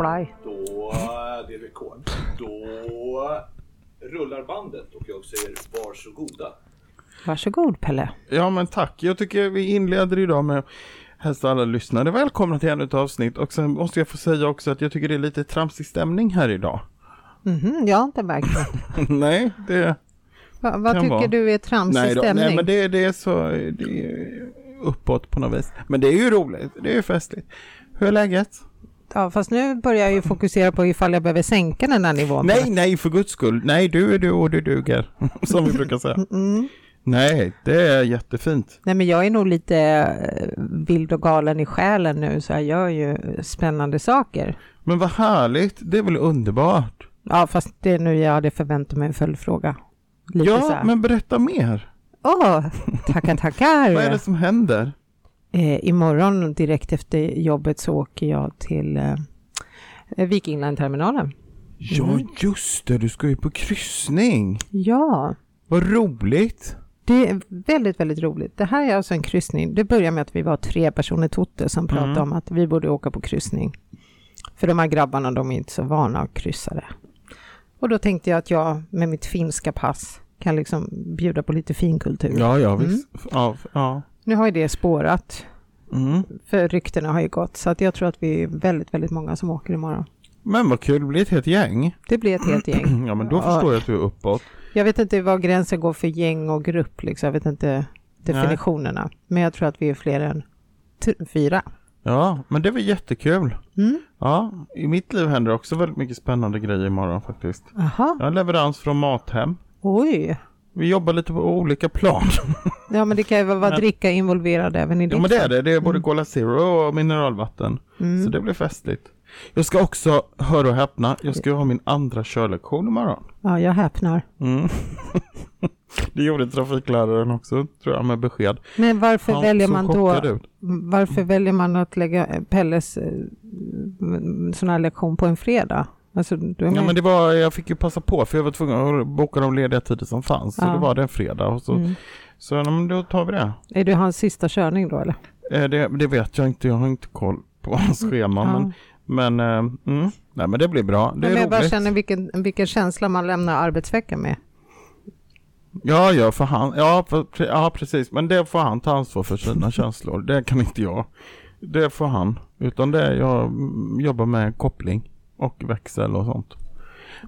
Play. Då, det är rekord. Då rullar bandet och jag säger varsågoda. Varsågod Pelle. Ja men tack. Jag tycker vi inleder idag med att hälsa alla lyssnare välkomna till ännu ett avsnitt. Och sen måste jag få säga också att jag tycker det är lite tramsig stämning här idag. Mhm, jag har inte märkt det. nej, det... Va, vad tycker vara. du är tramsig Nej, då, stämning? nej men det, det är så... Det är uppåt på något vis. Men det är ju roligt. Det är ju festligt. Hur är läget? Ja, fast nu börjar jag ju fokusera på ifall jag behöver sänka den här nivån. Nej, nej, för guds skull. Nej, du är du och du duger. Som vi brukar säga. Mm. Nej, det är jättefint. Nej, men jag är nog lite eh, vild och galen i själen nu, så jag gör ju spännande saker. Men vad härligt. Det är väl underbart? Ja, fast det är nu jag hade förväntat mig en följdfråga. Lite Ja, men berätta mer. Åh, tackar, tackar. Vad är det som händer? Eh, imorgon direkt efter jobbet så åker jag till eh, Viking Line-terminalen. Ja, Mm. just det. Du ska ju på kryssning. Ja, Vad roligt. det är väldigt, väldigt roligt. Det här är alltså en kryssning. Det börjar med att vi var tre personer Totte som pratade Mm. om att vi borde åka på kryssning. För de här grabbarna, de är inte så vana att kryssa det. Och då tänkte jag att jag med mitt finska pass kan liksom bjuda på lite finkultur. Ja, ja, visst. Ja, ja. Nu har ju det spårat, Mm. för ryktena har ju gått, så att jag tror att vi är väldigt, väldigt många som åker imorgon. Men vad kul. Det blir ett helt gäng. Det blir ett helt gäng. Ja, men då förstår jag att du är uppåt. Jag vet inte var gränsen går för gäng och grupp, liksom. jag vet inte definitionerna. Men jag tror att vi är fler än fyra. Ja, men det var jättekul. Mm. Ja, i mitt liv händer också väldigt mycket spännande grejer imorgon faktiskt. Aha, Jag har leverans från Mathem. oj. Vi jobbar lite på olika plan. Ja, men det kan ju vara Men- dricka involverad även i ditt Ja, men det är det. Det är både Mm. Cola Zero och mineralvatten. Mm. Så det blir festligt. Jag ska också, hör och häpna, jag ska ha min andra körlektion imorgon. Ja, jag häpnar. Mm. det gjorde trafikläraren också, tror jag, med besked. Men varför Han väljer man då, ut. varför väljer man att lägga Pelles eh, sån här lektion på en fredag? Alltså, Ja, men det var, jag fick ju passa på för jag var tvungen att boka de lediga tider som fanns. Så Ja. det var det en fredag. Och så, mm. så ja, men då tar vi det. Är det hans sista körning då eller? Eh, det. Det vet jag inte, jag har inte koll på hans schema. Ja. Men, men, eh, mm, nej, men det blir bra. Det är jag bara roligt. känner vilken, vilken känsla man lämnar arbetsveckan med. Ja, ja, för han, ja, för, ja, precis. Men det får han ta ansvar för sina känslor. Det kan inte jag. Det får han. Utan det jag mm, jobbar med koppling och växel och sånt.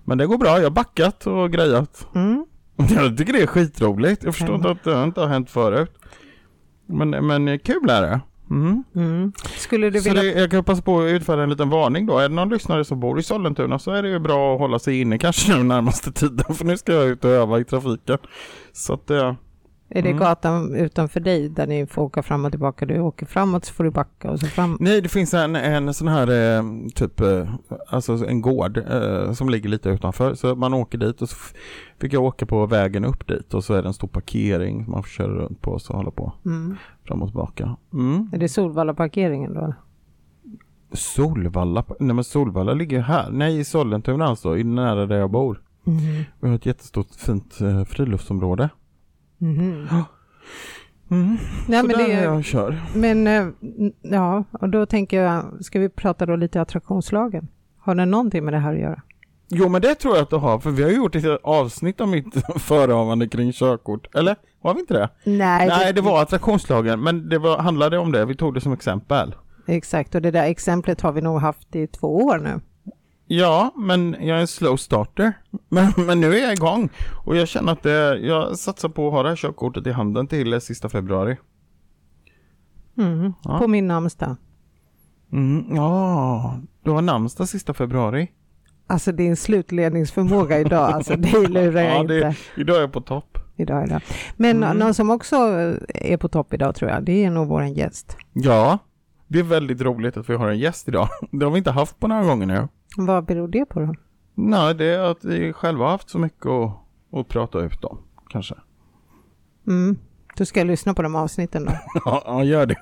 Men det går bra. Jag har backat och grejat. Mm. Jag tycker det är skitroligt. Jag förstår inte att det inte har hänt förut. Men, men kul är det. Mm. Mm. Skulle du Så vilja... det, jag kan passa på att utfärda en liten varning då. Är det någon lyssnare som bor i Sollentuna så är det ju bra att hålla sig inne kanske nu närmaste tiden. För nu ska jag ut och öva i trafiken. Så att det... Är det Mm. gatan utanför dig där ni får åka fram och tillbaka? Du åker framåt så får du backa och så fram. Nej, det finns en, en sån här eh, typ, eh, alltså en gård eh, som ligger lite utanför. Så man åker dit och så fick jag åka på vägen upp dit och så är det en stor parkering som man får köra runt på och så hålla på Mm. fram och tillbaka. Mm. Är det Solvalla-parkeringen då? Solvalla, nej men Solvalla ligger här. Nej, i Sollentuna alltså, nära där jag bor. Mm. Vi har ett jättestort fint eh, friluftsområde. Mhm. Mm. Nej, så men, där det, är jag kör. men eh, ja, och då tänker jag, ska vi prata då lite attraktionslagen? Har det någonting med det här att göra? Jo men det tror jag att du har, för vi har ju gjort ett avsnitt om mitt förehavande kring körkort. Eller? Har vi inte det? Nej, Nej, det var attraktionslagen, men det var, handlade om det. Vi tog det som exempel. Exakt, och det där exemplet har vi nog haft i två år nu. Ja, men jag är en slow starter. Men, men nu är jag igång. Och jag känner att det, jag satsar på att ha det här körkortet i handen till eh, sista februari. Mm. Ja. På min namnsdag. Mm, ja, du har namnsdag sista februari. Alltså din slutledningsförmåga idag, alltså det lurar jag Ja, inte. det, idag är jag på topp. Idag, idag. Men Mm. någon som också är på topp idag tror jag, det är nog våran gäst. Ja, det är väldigt roligt att vi har en gäst idag. Det har vi inte haft på några gånger nu. Vad beror det på då? Nej, det är att vi själva har haft så mycket att, att prata ut om, kanske. Mm. Du ska lyssna på de avsnitten då. Ja, gör det.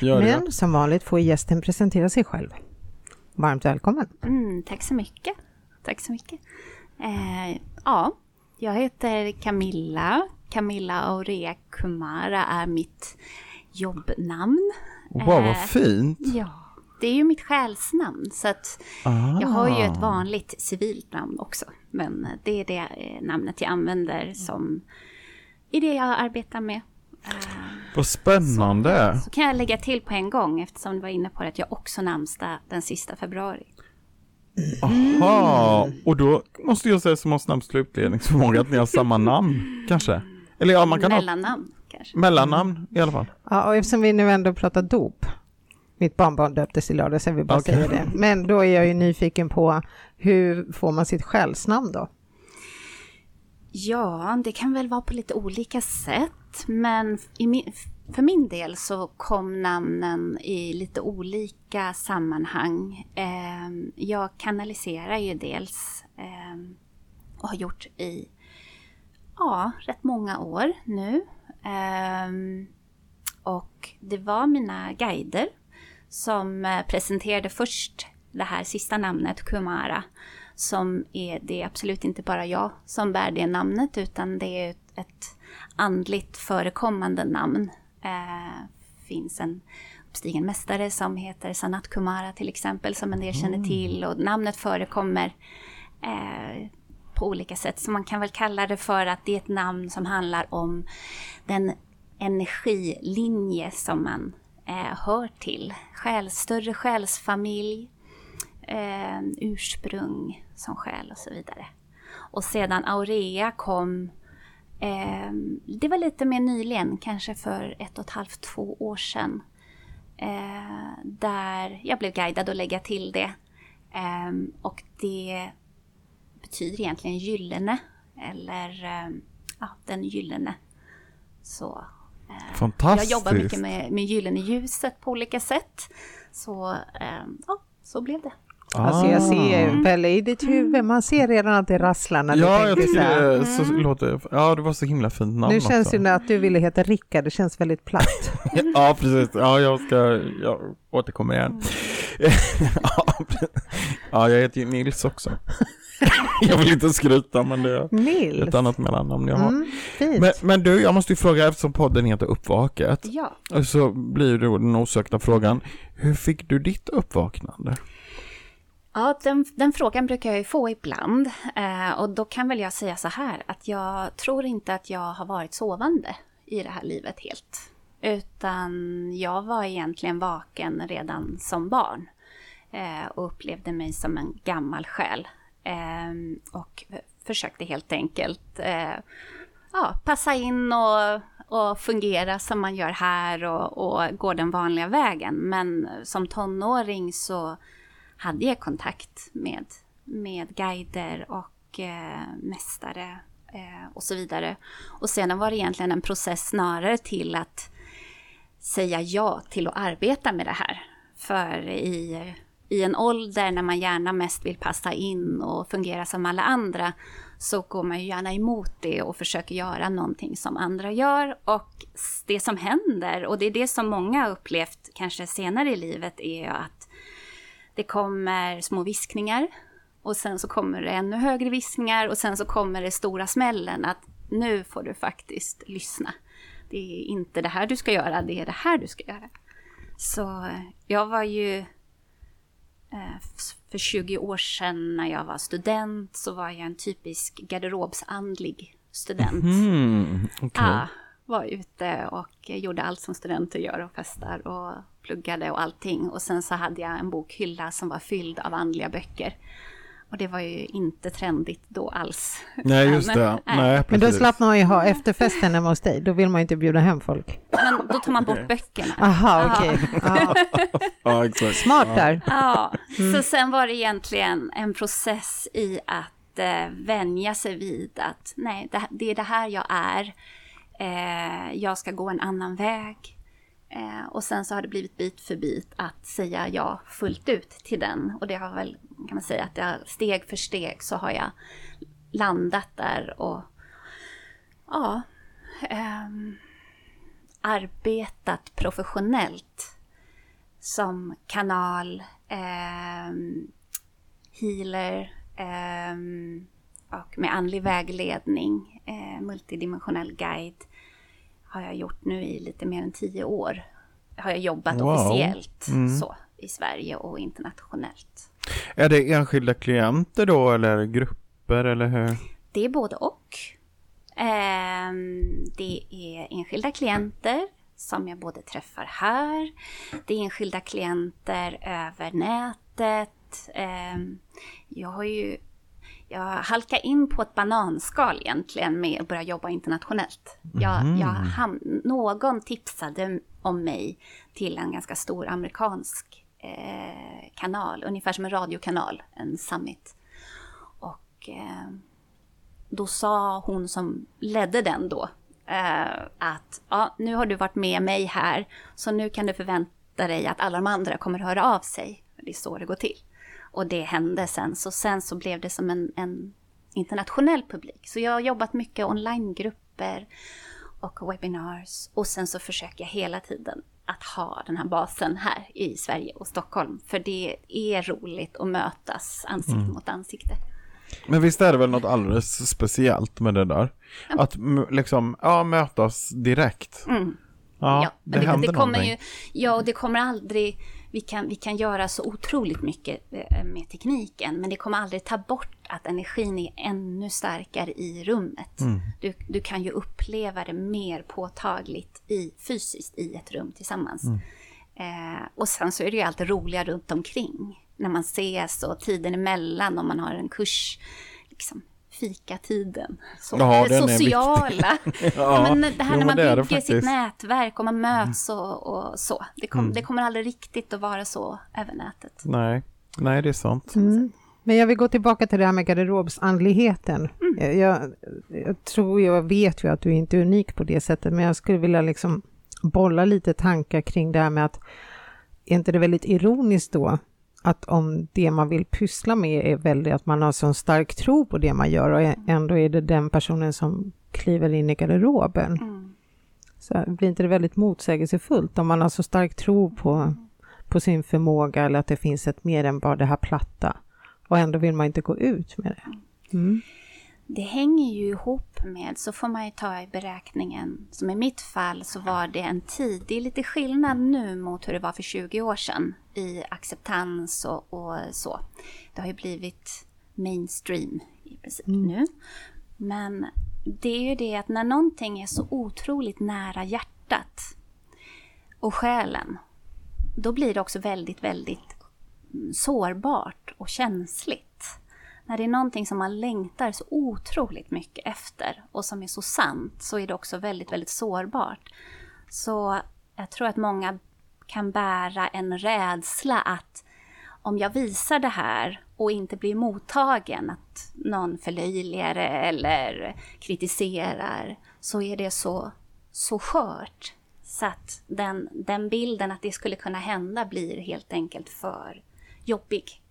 Gör det. Men som vanligt får gästen presentera sig själv. Varmt välkommen. Mm, tack så mycket. Tack så mycket. Eh, ja, jag heter Camilla. Camilla Aurea Kumara är mitt jobbnamn. Wow, vad Eh, fint. Ja, det är ju mitt själsnamn. Så att Ah. jag har ju ett vanligt civilt namn också. Men det är det eh, namnet jag använder som i det jag arbetar med. Vad spännande. Så kan jag lägga till på en gång eftersom du var inne på det att jag också namnsdag den sista februari. Aha. Och då måste jag säga som har snabb slutledningsförmåga att ni har samma namn kanske? Eller ja, man kan ha Mellannamn kanske. mellannamn i alla fall. Ja, och eftersom vi nu ändå pratar dop. Mitt barnbarn döptes i lördags, jag vill bara Okej. säga det. Men då är jag ju nyfiken på hur får man sitt själsnamn då? Ja, det kan väl vara på lite olika sätt. Men i min, för min del så kom namnen i lite olika sammanhang. Eh, jag kanaliserar ju dels eh, och har gjort i ja, rätt många år nu. Eh, och det var mina guider som eh, presenterade först det här sista namnet, Kumara, som är, det är absolut inte bara jag som bär det namnet, utan det är ett, ett andligt förekommande namn. Eh, finns en uppstigen mästare som heter Sanat Kumara till exempel, som en del känner till, och namnet förekommer eh, på olika sätt. Så man kan väl kalla det för att det är ett namn som handlar om den energilinje som man eh, hör till. Själ, större själsfamilj, eh, ursprung som själ och så vidare. Och sedan Aurea kom, eh, det var lite mer nyligen, kanske för ett och ett halvt, två år sedan. Eh, där jag blev guidad att lägga till det. Eh, och det betyder egentligen gyllene, eller eh, ja, den gyllene. Så eh, jag Fantastiskt. jobbar mycket med, med gyllene ljuset på olika sätt. Så eh, ja, så blev det. Alltså jag Ah. ser Pelle i ditt huvud, man ser redan att det rasslar när du Ja, jag tänker så här. tycker det så låter, ja det var så himla fint namn Nu känns också. det att du ville heta Rickard, det känns väldigt platt. Ja, precis. Ja, jag ska, jag återkommer igen. ja, pre- ja, jag heter ju Nils också. jag vill inte skryta, men det är Nils. ett annat mellannamn jag har. Mm. Men, men du, jag måste ju fråga, eftersom podden heter Uppvaket, Ja, så blir det då den osökta frågan, hur fick du ditt uppvaknande? Ja den, den frågan brukar jag ju få ibland. Eh, och då kan väl jag säga så här att jag tror inte att jag har varit sovande i det här livet helt. Utan jag var egentligen vaken redan som barn. Eh, och upplevde mig som en gammal själ. Eh, och försökte helt enkelt eh, ja, passa in och, och fungera som man gör här och, och gå den vanliga vägen. Men som tonåring så hade jag kontakt med, med guider och eh, mästare eh, och så vidare. Och sedan var det egentligen en process snarare till att säga ja till att arbeta med det här. För i, i en ålder när man gärna mest vill passa in och fungera som alla andra så går man ju gärna emot det och försöker göra någonting som andra gör. Och det som händer, och det är det som många har upplevt kanske senare i livet, är ju att det kommer små viskningar och sen så kommer det ännu högre viskningar och sen så kommer det stora smällen att nu får du faktiskt lyssna. Det är inte det här du ska göra, det är det här du ska göra. Så eh, jag var ju eh, för 20 år sedan när jag var student så var jag en typisk garderobsandlig student. Mm, okej. Ja, var ute och gjorde allt som studenter gör och festar och pluggade och allting. Och sen så hade jag en bokhylla som var fylld av andliga böcker. Och det var ju inte trendigt då alls. Nej, just Men- det. nej. Nej, Men då slapp man ju ha efterfesten hemma hos dig, då vill man ju inte bjuda hem folk. Men då tar man bort böckerna. Aha, okej. Ja, Ja, smart där. Ja, så sen var det egentligen en process i att eh, vänja sig vid att nej, det, det är det här jag är. Eh, jag ska gå en annan väg. Eh, och sen så har det blivit bit för bit att säga ja fullt ut till den. Och det har väl, kan man säga, att jag, steg för steg så har jag landat där och ja, eh, arbetat professionellt som kanal, eh, healer ehm, och med andlig vägledning, eh, multidimensionell guide har jag gjort nu i lite mer än tio år. Har jag jobbat Wow. officiellt Mm. så. i Sverige och internationellt. Är det enskilda klienter då eller grupper eller hur? Det är både och. Ehm, det är enskilda klienter som jag både träffar här. Det är enskilda klienter över nätet. Ehm, jag har ju jag halkar in på ett bananskal egentligen med att börja jobba internationellt. Jag, Mhm. jag ham- någon tipsade om mig till en ganska stor amerikansk eh, kanal, ungefär som en radiokanal, en summit. Och eh, då sa hon som ledde den då eh, att ja, nu har du varit med mig här, så nu kan du förvänta dig att alla de andra kommer att höra av sig. Det är så det går till. Och det hände sen, så sen så blev det som en, en internationell publik. Så jag har jobbat mycket onlinegrupper och webinars och sen så försöker jag hela tiden att ha den här basen här i Sverige och Stockholm. För det är roligt att mötas ansikte mot ansikte. Men visst är det väl något alldeles speciellt med det där? Att m- liksom, ja, mötas direkt. Mm. Ja, Ja, det, det, händer det kommer någonting. ju, ja, och det kommer aldrig... Vi kan, vi kan göra så otroligt mycket eh, med tekniken, men det kommer aldrig ta bort att energin är ännu starkare i rummet. Mm. Du, du kan ju uppleva det mer påtagligt i, fysiskt i ett rum tillsammans. Mm. Eh, och sen så är det ju alltid roliga runt omkring. När man ses och tiden emellan, om man har en kurs, liksom fikatiden. Så Ja, det den är sociala. ja, men det här jo, när man det det bygger sitt faktiskt. nätverk och man möts och, och så. Det, kom, Mm. det kommer aldrig riktigt att vara så över nätet. Nej, nej det är sant. Mm. Men jag vill gå tillbaka till det här med garderobsandligheten. Jag, jag, jag tror, jag vet ju att du inte är unik på det sättet, men jag skulle vilja liksom bolla lite tankar kring det här med att är inte det väldigt ironiskt då att om det man vill pyssla med är väldigt att man har så stark tro på det man gör och ändå är det den personen som kliver in i garderoben. Så blir inte det väldigt motsägelsefullt om man har så stark tro på, på sin förmåga eller att det finns ett mer än bara det här platta? Och ändå vill man inte gå ut med det. Mm. Det hänger ju ihop med, så får man ju ta i beräkningen, som i mitt fall så var det en tid, det är lite skillnad nu mot hur det var för 20 år sedan i acceptans och, och så. Det har ju blivit mainstream i princip nu. Men det är ju det att när någonting är så otroligt nära hjärtat och själen, då blir det också väldigt, väldigt mm, sårbart och känsligt. När det är någonting som man längtar så otroligt mycket efter och som är så sant så är det också väldigt, väldigt sårbart. Så jag tror att många kan bära en rädsla att om jag visar det här och inte blir mottagen, att någon förlöjligar eller kritiserar, så är det så, så skört. Så att den, den bilden att det skulle kunna hända blir helt enkelt för jobbig.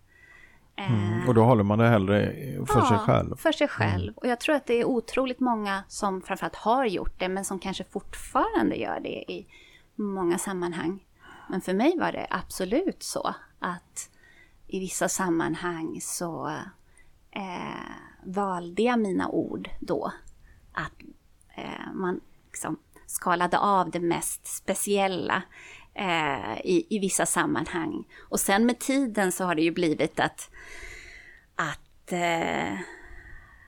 Eh, Och då håller man det hellre för sig själv. för sig själv. Och jag tror att det är otroligt många som framförallt har gjort det, men som kanske fortfarande gör det i många sammanhang. Men för mig var det absolut så att i vissa sammanhang så eh, valde jag mina ord då. Att eh, man liksom skalade av det mest speciella eh, i, i vissa sammanhang. Och sen med tiden så har det ju blivit att, att eh,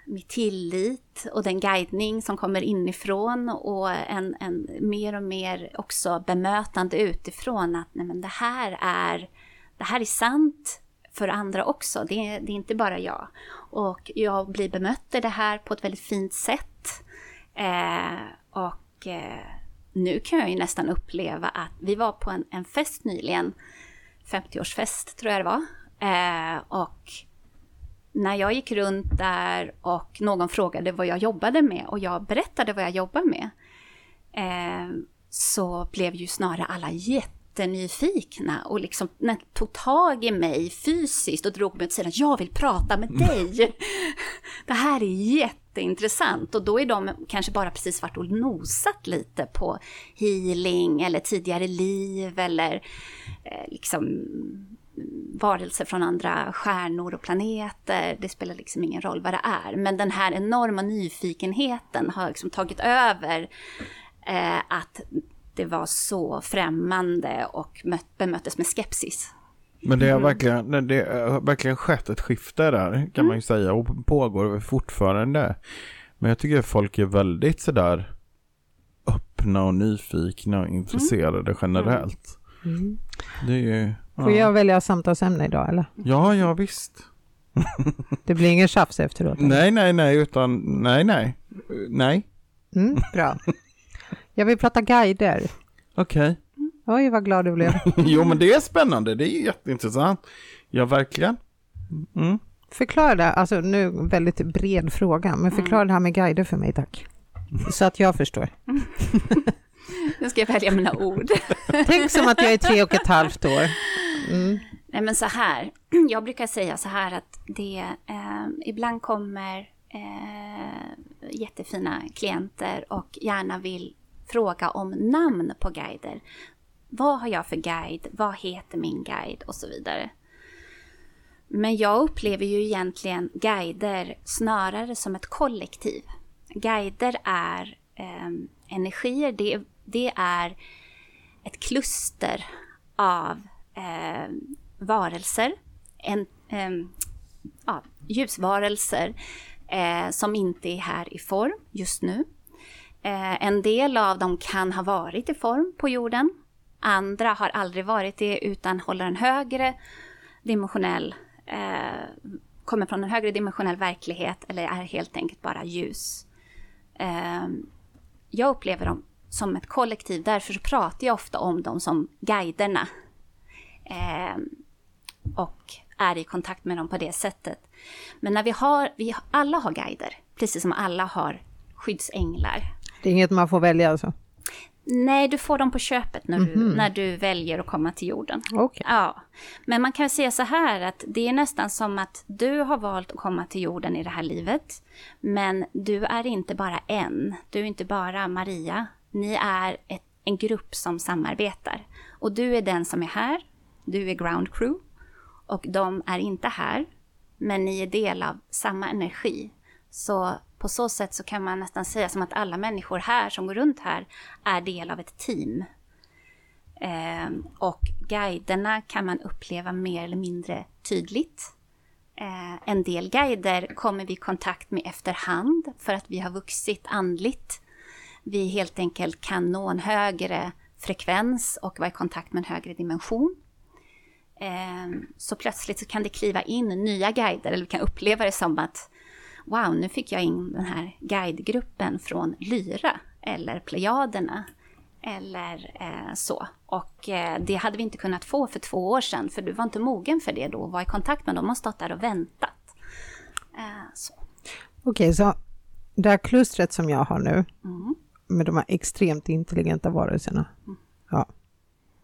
med tillit och den guidning som kommer inifrån och en, en mer och mer också bemötande utifrån att nej men det här är det här är sant för andra också. Det är, det är inte bara jag. Och jag blir bemött i det här på ett väldigt fint sätt. Eh, och eh, nu kan jag ju nästan uppleva att vi var på en, en fest nyligen, 50-årsfest tror jag det var. Eh, och när jag gick runt där och någon frågade vad jag jobbade med och jag berättade vad jag jobbar med, eh, så blev ju snarare alla jättenyfikna och liksom tog tag i mig fysiskt och drog mig åt sidan. Jag vill prata med dig! Det här är jätteintressant och då är de kanske bara precis varit och nosat lite på healing eller tidigare liv eller eh, liksom varelser från andra stjärnor och planeter. Det spelar liksom ingen roll vad det är. Men den här enorma nyfikenheten har liksom tagit över eh, att det var så främmande och mött, bemöttes med skepsis. Men det har verkligen, det har verkligen skett ett skifte där kan man ju säga och pågår fortfarande. Men jag tycker att folk är väldigt sådär öppna och nyfikna och intresserade generellt. Mm. Det är ju, Får ja. jag välja samtalsämne idag eller? ja, ja visst. Det blir ingen tjafs efteråt? eller? Nej, nej, nej, utan nej, nej, nej. Mm, bra. Jag vill prata guider. Okej. Oj, vad glad du blev. jo, men det är spännande. Det är jätteintressant. Ja, verkligen. Mm. Förklara det, alltså nu väldigt bred fråga, men förklara det här med guider för mig tack. Så att jag förstår. Nu ska jag välja mina ord. Tänk som att jag är tre och ett halvt år. Mm. Nej men så här, jag brukar säga så här att det eh, ibland kommer eh, jättefina klienter och gärna vill fråga om namn på guider. Vad har jag för guide? Vad heter min guide? Och så vidare. Men jag upplever ju egentligen guider snarare som ett kollektiv. Guider är eh, energier, det, det är ett kluster av eh, varelser, en, eh, ja, ljusvarelser eh, som inte är här i form just nu. Eh, en del av dem kan ha varit i form på jorden. Andra har aldrig varit det utan håller en högre dimensionell, eh, kommer från en högre dimensionell verklighet eller är helt enkelt bara ljus. Eh, jag upplever dem som ett kollektiv, därför så pratar jag ofta om dem som guiderna. Eh, och är i kontakt med dem på det sättet. Men när vi har, vi alla har guider, precis som alla har skyddsänglar. Det är inget man får välja alltså? Nej, du får dem på köpet när du, när du väljer att komma till jorden. Okej. Ja, men man kan säga så här att det är nästan som att du har valt att komma till jorden i det här livet. Men du är inte bara en, du är inte bara Maria. Ni är ett, en grupp som samarbetar. Och du är den som är här, du är ground crew. Och de är inte här, men ni är del av samma energi. Så på så sätt så kan man nästan säga som att alla människor här som går runt här är del av ett team. Eh, och guiderna kan man uppleva mer eller mindre tydligt. Eh, en del guider kommer vi i kontakt med efterhand för att vi har vuxit andligt. Vi helt enkelt kan nå en högre frekvens och vara i kontakt med en högre dimension. Eh, så plötsligt så kan det kliva in nya guider, eller vi kan uppleva det som att wow, nu fick jag in den här guidegruppen från Lyra eller Plejaderna eller eh, så. Och eh, det hade vi inte kunnat få för två år sedan, för du var inte mogen för det då, och var i kontakt med dem, de har stått där och väntat. Eh, så. Okej, så det här klustret som jag har nu Mm. Med de här extremt intelligenta varelserna. Ja.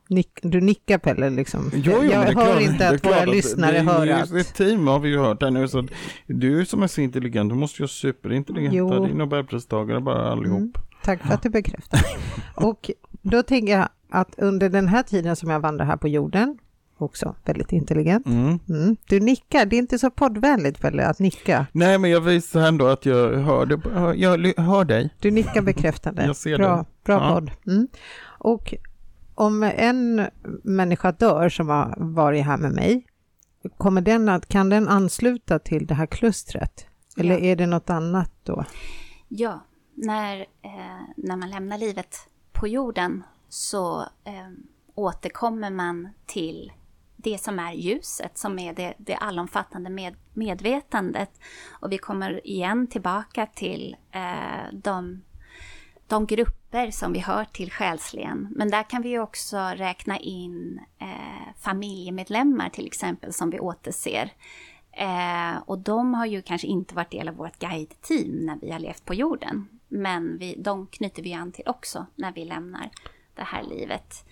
Nick, du nickar Pelle liksom. Jo, jo, jag hör klart- inte att våra lyssnare det, hör det, att... Ett team har vi ju hört här nu så att du som är så intelligent, du måste ju vara superintelligenta. Jo. Det är Nobelpristagare bara allihop. Mm. Tack för att du bekräftar. Och då tänker jag att under den här tiden som jag vandrar här på jorden, också väldigt intelligent. Mm. Mm. Du nickar, det är inte så poddvänligt Pelle att nicka. Nej men jag visar ändå att jag hör, det, jag hör dig. Du nickar bekräftande. Jag ser bra, det. Bra Ja. podd. Mm. Och om en människa dör som har varit här med mig, kommer den att, kan den ansluta till det här klustret? Eller Ja. är det något annat då? Ja, när, eh, när man lämnar livet på jorden så eh, återkommer man till det som är ljuset, som är det, det allomfattande med, medvetandet. Och vi kommer igen tillbaka till eh, de, de grupper som vi hör till själsligen. Men där kan vi också räkna in eh, familjemedlemmar till exempel som vi återser. Eh, och de har ju kanske inte varit del av vårt guideteam när vi har levt på jorden. Men vi, de knyter vi an till också när vi lämnar det här livet.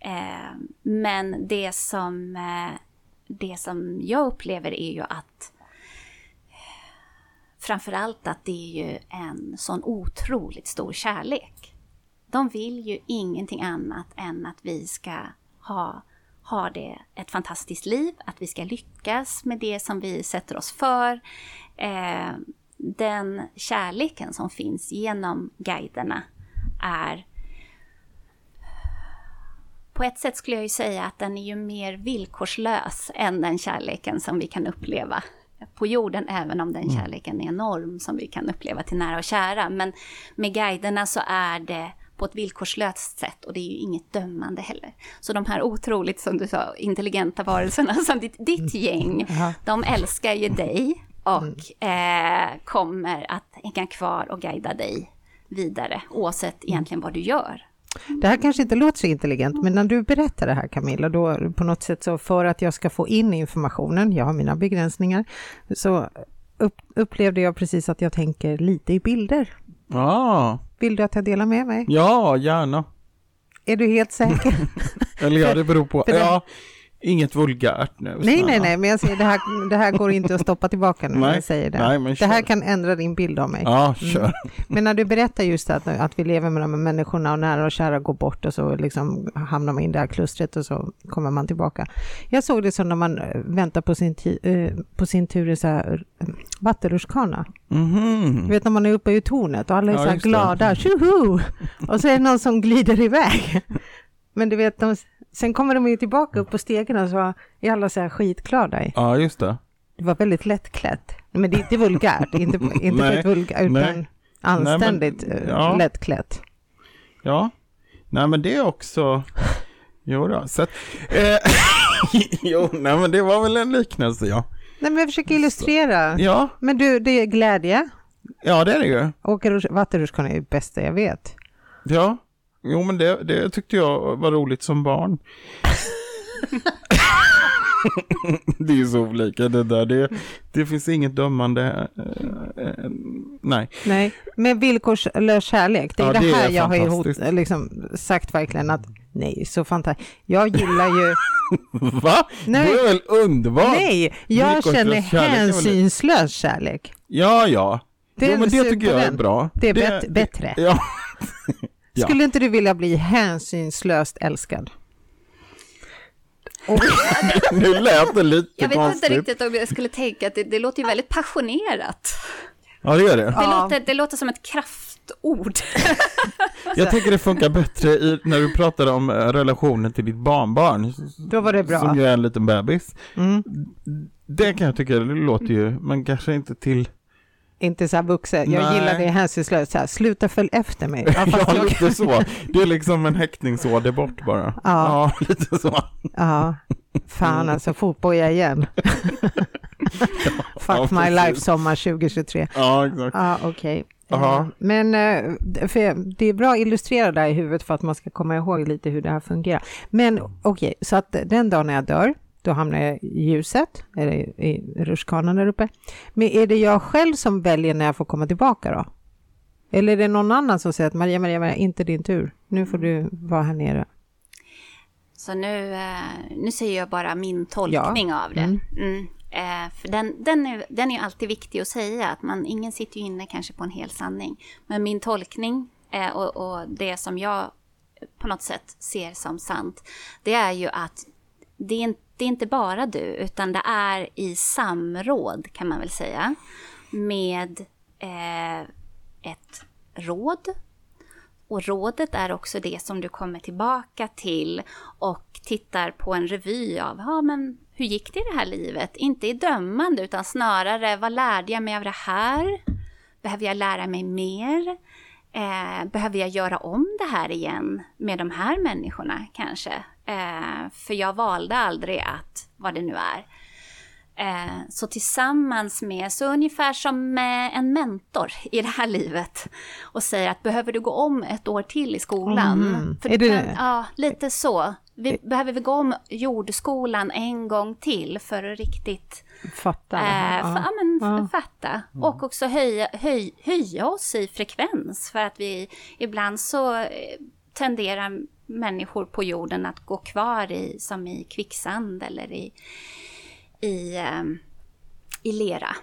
Eh, men det som, eh, det som jag upplever är ju att eh, framförallt att det är ju en sån otroligt stor kärlek. De vill ju ingenting annat än att vi ska ha, ha det ett fantastiskt liv, att vi ska lyckas med det som vi sätter oss för. Eh, den kärleken som finns genom guiderna är på ett sätt skulle jag ju säga att den är ju mer villkorslös än den kärleken som vi kan uppleva på jorden, även om den kärleken är enorm som vi kan uppleva till nära och kära. Men med guiderna så är det på ett villkorslöst sätt och det är ju inget dömande heller. Så de här otroligt, som du sa, intelligenta varelserna som ditt, ditt gäng, Ja. de älskar ju dig och eh, kommer att hänga kvar och guida dig vidare, oavsett egentligen vad du gör. Det här kanske inte låter så intelligent, men när du berättar det här Camilla, då på något sätt så för att jag ska få in informationen, jag har mina begränsningar, så upp, upplevde jag precis att jag tänker lite i bilder. Ja, Vill du att jag delar med mig? ja, gärna. Är du helt säker? Eller ja, det beror på. för det- Ja, inget vulgärt nu. nej, snälla. nej, nej, men jag säger det här, det här går inte att stoppa tillbaka när Nej, jag säger det. nej, men det här kan ändra din bild av mig. Ja, kör. Men när du berättar just att, att vi lever med de här människorna och nära och kära går bort och så liksom hamnar man i det här klustret och så kommer man tillbaka. Jag såg det som när man eh, väntar på sin, eh, på sin tur i så här eh, vattenrutschkana. Mhm. Du vet när man är uppe i tornet och alla är Ja, så här glada, tjoho! Och så är det någon som glider iväg. Men du vet, de, sen kommer de ju tillbaka upp på stegen och så är alla så här skitglada. i. Ja, just det. Det var väldigt lättklätt. Men det är inte vulgärt, inte, inte Nej, vulgärt, utan nej. anständigt Nej, men, eh, ja. lättklätt. Ja. Nej, men det är också... Jo då, så att, eh, Jo, nej men det var väl en liknelse, ja. Nej, men jag försöker illustrera. Ja, Men du, det är glädje. ja det är det ju. Rutsch- vattenrutschkana är det bästa jag vet. Ja, jo men det, det tyckte jag var roligt som barn. det är ju så olika det där. Det, det finns inget dömande. eh, eh, nej. Nej, med villkorslös kärlek. Det är Ja, det, det är här jag har ju hot, liksom sagt verkligen att nej, så fantastiskt. Jag gillar ju, Va? Nej. Det är väl underbart? nej, jag känner är hänsynslös kärlek. Ja, ja. Det är jo, men det tycker jag är bra. Det är bätt- bättre. Ja. Ja. Skulle inte du vilja bli hänsynslöst älskad? nu lät det lite Jag vet konstigt. inte riktigt om jag skulle tänka att det, det låter ju väldigt passionerat. Ja, det gör det. Det, Ja. låter, det låter som ett kraftord. Jag tycker det funkar bättre i, när du pratar om eh, relationen till ditt barnbarn. Då var det bra. Som ju är en liten bebis. Mm. Det kan jag tycka, det låter ju, men kanske inte till... Inte så här vuxen. Jag Nej. gillar det hänsynslöst. Så här, sluta följ efter mig. Ja, Ja, jag, lite så. Det är liksom en häktningsorder bort bara. Ja. lite så. ja, fan alltså, fotboja igen. Fuck ja, my life sommar 2023. Ja, exakt. Ja, okej. Aha. Eh, Men eh, det är bra att illustrera det här i huvudet för att man ska komma ihåg lite hur det här fungerar. Men okej, så att den dagen jag dör, då hamnar jag i ljuset, eller i rutschkanan där uppe. Men är det jag själv som väljer när jag får komma tillbaka då? Eller är det någon annan som säger att Maria, Maria, Maria, inte din tur. Nu får du vara här nere. Så nu, eh, nu säger jag bara min tolkning av det. Mm. Mm. Eh, för den, den, är, den är alltid viktig att säga, att man, ingen sitter ju inne kanske på en hel sanning. Men min tolkning eh, och, och det som jag på något sätt ser som sant, det är ju att det är, inte, det är inte bara du, utan det är i samråd kan man väl säga, med eh, ett råd. Och rådet är också det som du kommer tillbaka till och tittar på en revy av, ja men hur gick det i det här livet? Inte i dömande utan snarare, vad lärde jag mig av det här? Behöver jag lära mig mer? Eh, behöver jag göra om det här igen med de här människorna kanske? Eh, för jag valde aldrig att, vad det nu är. Eh, så tillsammans med, så ungefär som med en mentor i det här livet och säger att behöver du gå om ett år till i skolan? Mm. För Är det- den, ja, lite så. Vi, behöver vi gå om jordskolan en gång till för att riktigt Fatta. Eh, fa- ja, men, Ja. fatta. Och också höja, höj, höja oss i frekvens. För att vi ibland så eh, tenderar människor på jorden att gå kvar i, som i kvicksand eller i, i, ehm, i lera.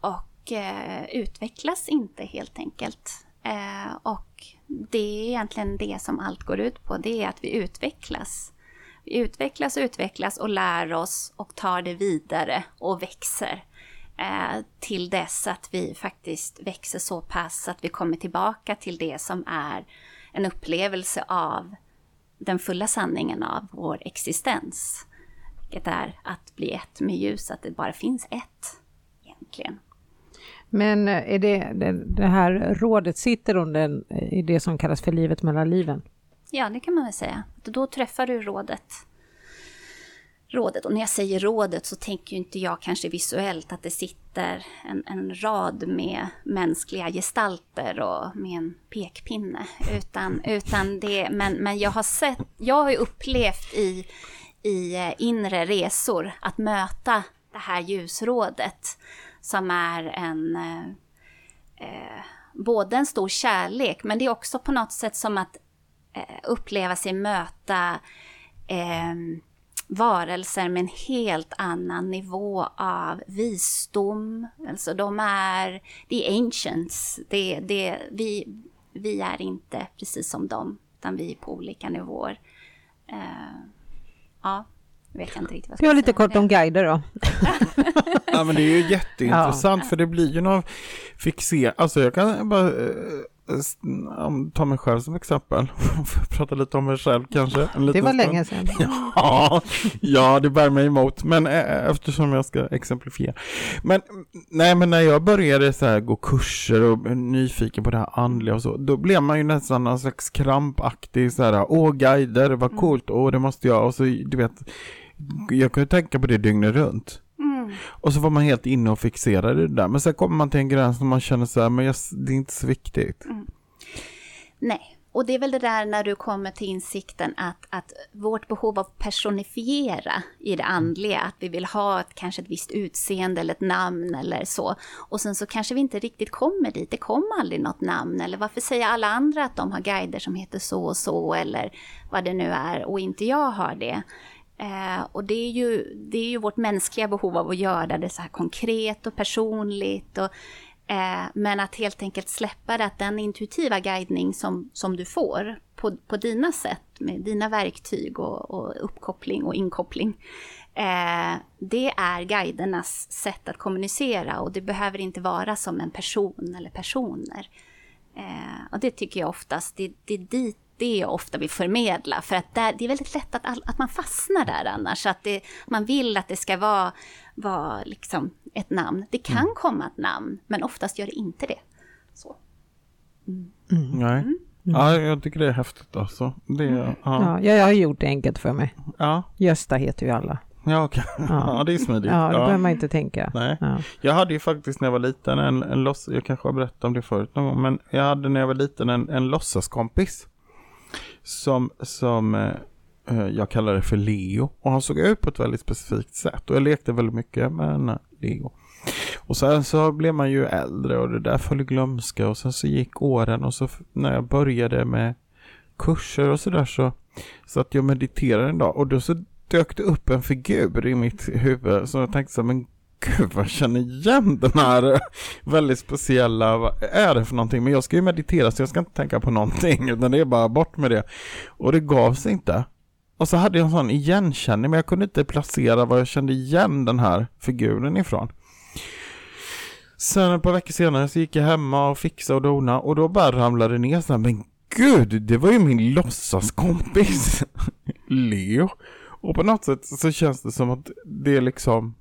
Och eh, utvecklas inte helt enkelt. Eh, och det är egentligen det som allt går ut på. Det är att vi utvecklas. Vi utvecklas och utvecklas och lär oss och tar det vidare och växer. Eh, till dess att vi faktiskt växer så pass att vi kommer tillbaka till det som är en upplevelse av den fulla sanningen av vår existens. Vilket är att bli ett med ljus, att det bara finns ett egentligen. Men är det, det, här rådet sitter under i det som kallas för livet mellan liven? Ja, det kan man väl säga. Då träffar du rådet. Rådet, och när jag säger rådet så tänker inte jag kanske visuellt att det sitter en, en rad med mänskliga gestalter och med en pekpinne. Utan, utan det, men, men jag har sett, jag har ju upplevt i, i eh, inre resor att möta det här ljusrådet som är en eh, eh, både en stor kärlek, men det är också på något sätt som att eh, uppleva sig möta eh, varelser med en helt annan nivå av visdom. Alltså de är, är ancients, det, det, vi, vi är inte precis som dem, utan vi är på olika nivåer. Uh, ja, vet jag inte riktigt vad jag ska har lite kort om guider då. Ja men det är ju jätteintressant för det blir ju någon fixer, alltså jag kan bara eh, om- ta mig själv som exempel, prata lite om mig själv kanske. Det var länge sedan. Ja, ja, det bär mig emot, men eh, eftersom jag ska exemplifiera. Men nej, men när jag började så här gå kurser och nyfiken på det här andliga och så, då blev man ju nästan någon slags krampaktig så här, åh guider, vad coolt, åh det måste jag, och så du vet, jag kunde tänka på det dygnet runt. Mm. Och så var man helt inne och fixerade det där, men sen kommer man till en gräns när man känner så här, men jag, det är inte så viktigt. Mm. Nej, och det är väl det där när du kommer till insikten att, att vårt behov av personifiera i det andliga, att vi vill ha ett, kanske ett visst utseende eller ett namn eller så. Och sen så kanske vi inte riktigt kommer dit, det kommer aldrig något namn. Eller varför säger alla andra att de har guider som heter så och så eller vad det nu är och inte jag har det. Eh, och det är, ju, det är ju vårt mänskliga behov av att göra det så här konkret och personligt. Och, eh, men att helt enkelt släppa det, att den intuitiva guidning som, som du får på, på dina sätt, med dina verktyg och, och uppkoppling och inkoppling. Eh, det är guidernas sätt att kommunicera och det behöver inte vara som en person eller personer. Eh, och det tycker jag oftast, det, det är dit det jag ofta vill förmedla. För att där, det är väldigt lätt att, all, att man fastnar där annars. Att det, man vill att det ska vara, vara liksom ett namn. Det kan komma ett namn, men oftast gör det inte det. Så. Nej. Ja, jag tycker det är häftigt alltså. Det, ja. Ja, jag har gjort det enkelt för mig. Ja, Gösta heter ju alla. ja, okej. Ja. ja, det är smidigt. Ja, det Ja. behöver man inte tänka. Nej. Ja. Jag hade ju faktiskt när jag var liten en, en loss, jag kanske har berättat om det förut någon gång, men jag hade när jag var liten en, en låtsaskompis. Som, som eh, eh jag kallade för Leo. Och han såg ut på ett väldigt specifikt sätt. Och jag lekte väldigt mycket med den här Leo. Och sen så blev man ju äldre och det där föll i glömska. Och sen så gick åren och så när jag började med kurser och sådär så satt jag och mediterade en dag. Och då så dök det upp en figur i mitt huvud. Så jag tänkte så här, men gud vad jag känner igen den här väldigt speciella, vad är det för någonting? Men jag ska ju meditera så jag ska inte tänka på någonting utan det är bara bort med det. Och det gav sig inte. Och så hade jag en sån igenkänning men jag kunde inte placera var jag kände igen den här figuren ifrån. Sen ett par veckor senare så gick jag hemma och fixade och dona och då bara ramlade det ner så här, men gud, det var ju min låtsaskompis Leo. Och på något sätt så känns det som att det är liksom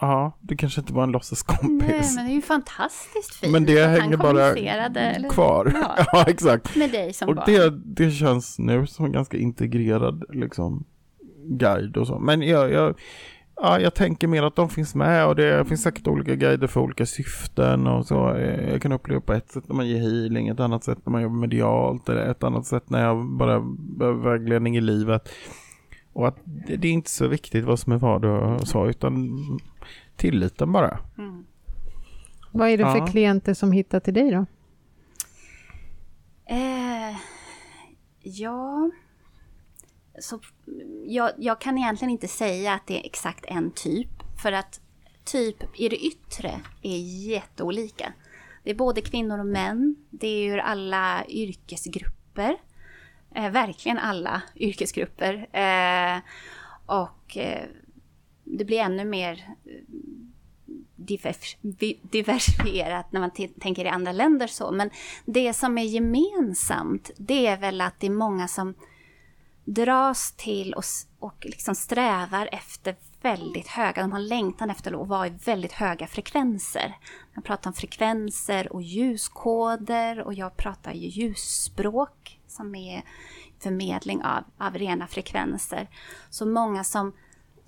Ja, det kanske inte var en Nej, låtsaskompis. men det är ju fantastiskt fint Men det hänger bara Kvar. Ja, Ja, exakt. med dig som Och barn. det, det känns nu som en ganska integrerad liksom, guide och så. Men jag, jag, ja, jag tänker mer att de finns med och det finns säkert olika guider för olika syften och så. Jag kan uppleva på ett sätt när man ger healing, ett annat sätt när man jobbar medialt eller ett annat sätt när jag bara behöver vägledning i livet. Och att det, det är inte så viktigt vad som är vad och så, utan tilliten bara. Mm. Vad är det för Ja. klienter som hittar till dig då? Eh, ja... Så, jag, jag kan egentligen inte säga att det är exakt en typ. För att typ i det yttre är jätteolika. Det är både kvinnor och män. Det är ur alla yrkesgrupper. Eh, verkligen alla yrkesgrupper. Eh, och eh, det blir ännu mer eh, divers, diversifierat när man tänker i andra länder så. Men det som är gemensamt, det är väl att det är många som dras till och, och liksom strävar efter väldigt höga, de har längtan efter att vara i väldigt höga frekvenser. Jag pratar om frekvenser och ljuskoder och jag pratar ju ljusspråk som är förmedling av, av rena frekvenser. Så många som,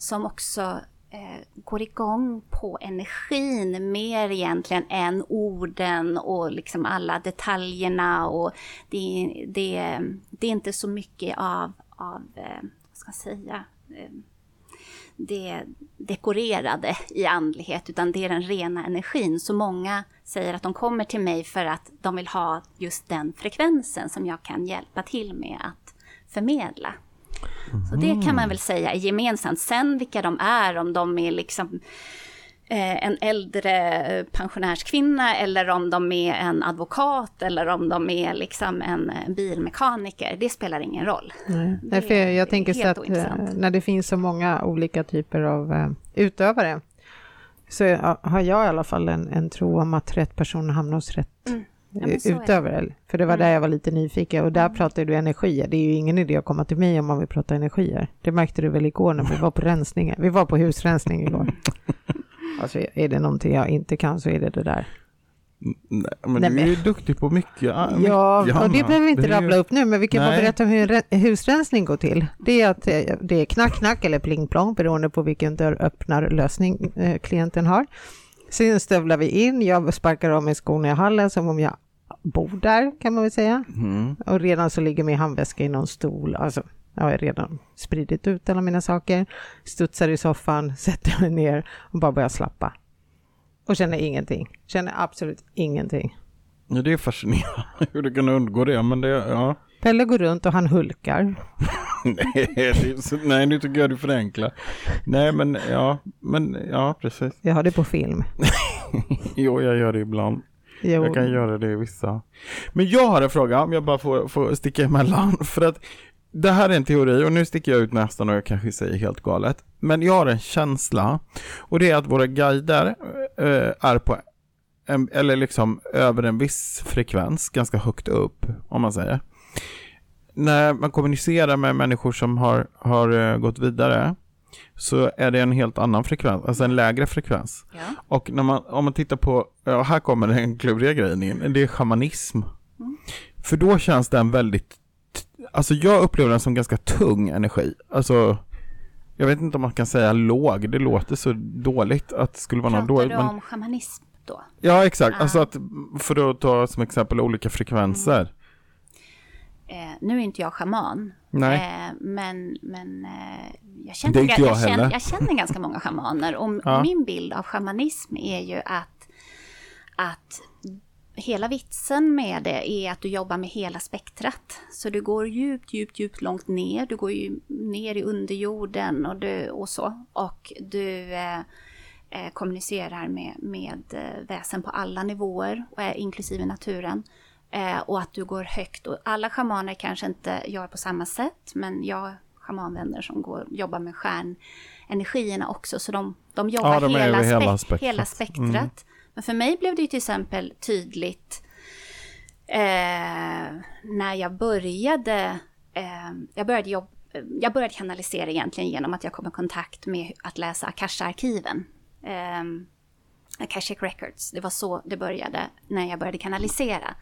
som också eh, går igång på energin mer egentligen än orden och liksom alla detaljerna och det, det, det är inte så mycket av, av eh, vad ska jag säga, eh, det dekorerade i andlighet, utan det är den rena energin. Så många säger att de kommer till mig för att de vill ha just den frekvensen som jag kan hjälpa till med att förmedla. Så det kan man väl säga är gemensamt. Sen vilka de är, om de är liksom eh, en äldre pensionärskvinna eller om de är en advokat eller om de är liksom en bilmekaniker. Det spelar ingen roll. Nej. Nej, för jag, jag tänker så att eh, när det finns så många olika typer av utövare så har jag i alla fall en, en tro om att rätt person hamnar hos rätt mm. Ja, utövare. För det var mm. där jag var lite nyfiken och där mm. pratar du energier. Det är ju ingen idé att komma till mig om man vill prata energier. Det märkte du väl igår när vi var på rensningen. Vi var på husrensning igår. Alltså är det någonting jag inte kan så är det det där. Nej, men Nej, du är ju duktig på mycket. Ja, mycket, och det behöver vi inte det rabbla ju... upp nu, men vi kan bara berätta hur en husrensning går till. Det är att eh, det är knack, knack eller pling plong beroende på vilken dörr öppnar lösning eh, klienten har. Sen stövlar vi in, jag sparkar av mig skorna i hallen som om jag bor där kan man väl säga. Mm. Och redan så ligger min handväska i någon stol. Alltså, jag har redan spridit ut alla mina saker, studsar i soffan, sätter mig ner och bara börjar slappa. Och känner ingenting. Känner absolut ingenting. Ja, det är fascinerande hur du kan undgå det, men det, ja. Pelle går runt och han hulkar. nej, så, nej, nu tycker jag du förenklar. Nej, men ja, men ja, precis. Jag har det på film. jo, jag gör det ibland. Jo. Jag kan göra det i vissa. Men jag har en fråga, om jag bara får, får sticka emellan. För att det här är en teori och nu sticker jag ut nästan och jag kanske säger helt galet. Men jag har en känsla och det är att våra guider äh, är på en, eller liksom över en viss frekvens, ganska högt upp om man säger. När man kommunicerar med människor som har, har uh, gått vidare så är det en helt annan frekvens, alltså en lägre frekvens. Ja. Och när man, om man tittar på, ja, här kommer den kluriga grejen in, det är shamanism. Mm. För då känns den väldigt alltså jag upplever den som ganska tung energi. Alltså, jag vet inte om man kan säga låg, det låter så dåligt att det skulle vara något dåligt. Pratar du om shamanism då? Ja, exakt. Ah. Alltså att, för att ta som exempel olika frekvenser. Mm. Eh, nu är inte jag schaman. Eh, men, men eh, jag, känner, jag, jag, känner, jag känner ganska många schamaner. Och ja. min bild av shamanism är ju att, att hela vitsen med det är att du jobbar med hela spektrat. Så du går djupt, djupt, djupt långt ner. Du går ju ner i underjorden och, du, och så. Och du eh, eh kommunicerar med, med eh, väsen på alla nivåer, inklusive naturen. Eh, och att du går högt. Och alla schamaner kanske inte gör på samma sätt, men jag har schamanvänner som går, jobbar med stjärnenergierna också. Så de, de jobbar ja, de hela, hela, spektrat. Hela spektrat. Mm. Men för mig blev det ju till exempel tydligt eh, när jag började, eh, jag började jobba jag började kanalisera egentligen genom att jag kom i kontakt med att läsa Akasha-arkiven. Akashic Records, det var så det började när jag började kanalisera.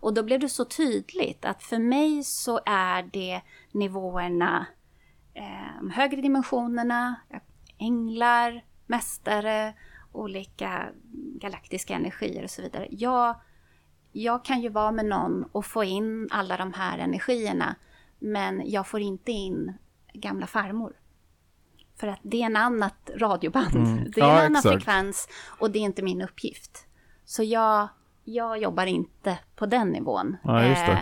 Och då blev det så tydligt att för mig så är det nivåerna, eh, högre dimensionerna, änglar, mästare, olika galaktiska energier och så vidare. Jag, jag kan ju vara med någon och få in alla de här energierna, men jag får inte in gamla farmor. För att det är en annat radioband, mm. det är ja, en annan exakt. frekvens och det är inte min uppgift. Så jag, jag jobbar inte på den nivån. Ja, eh,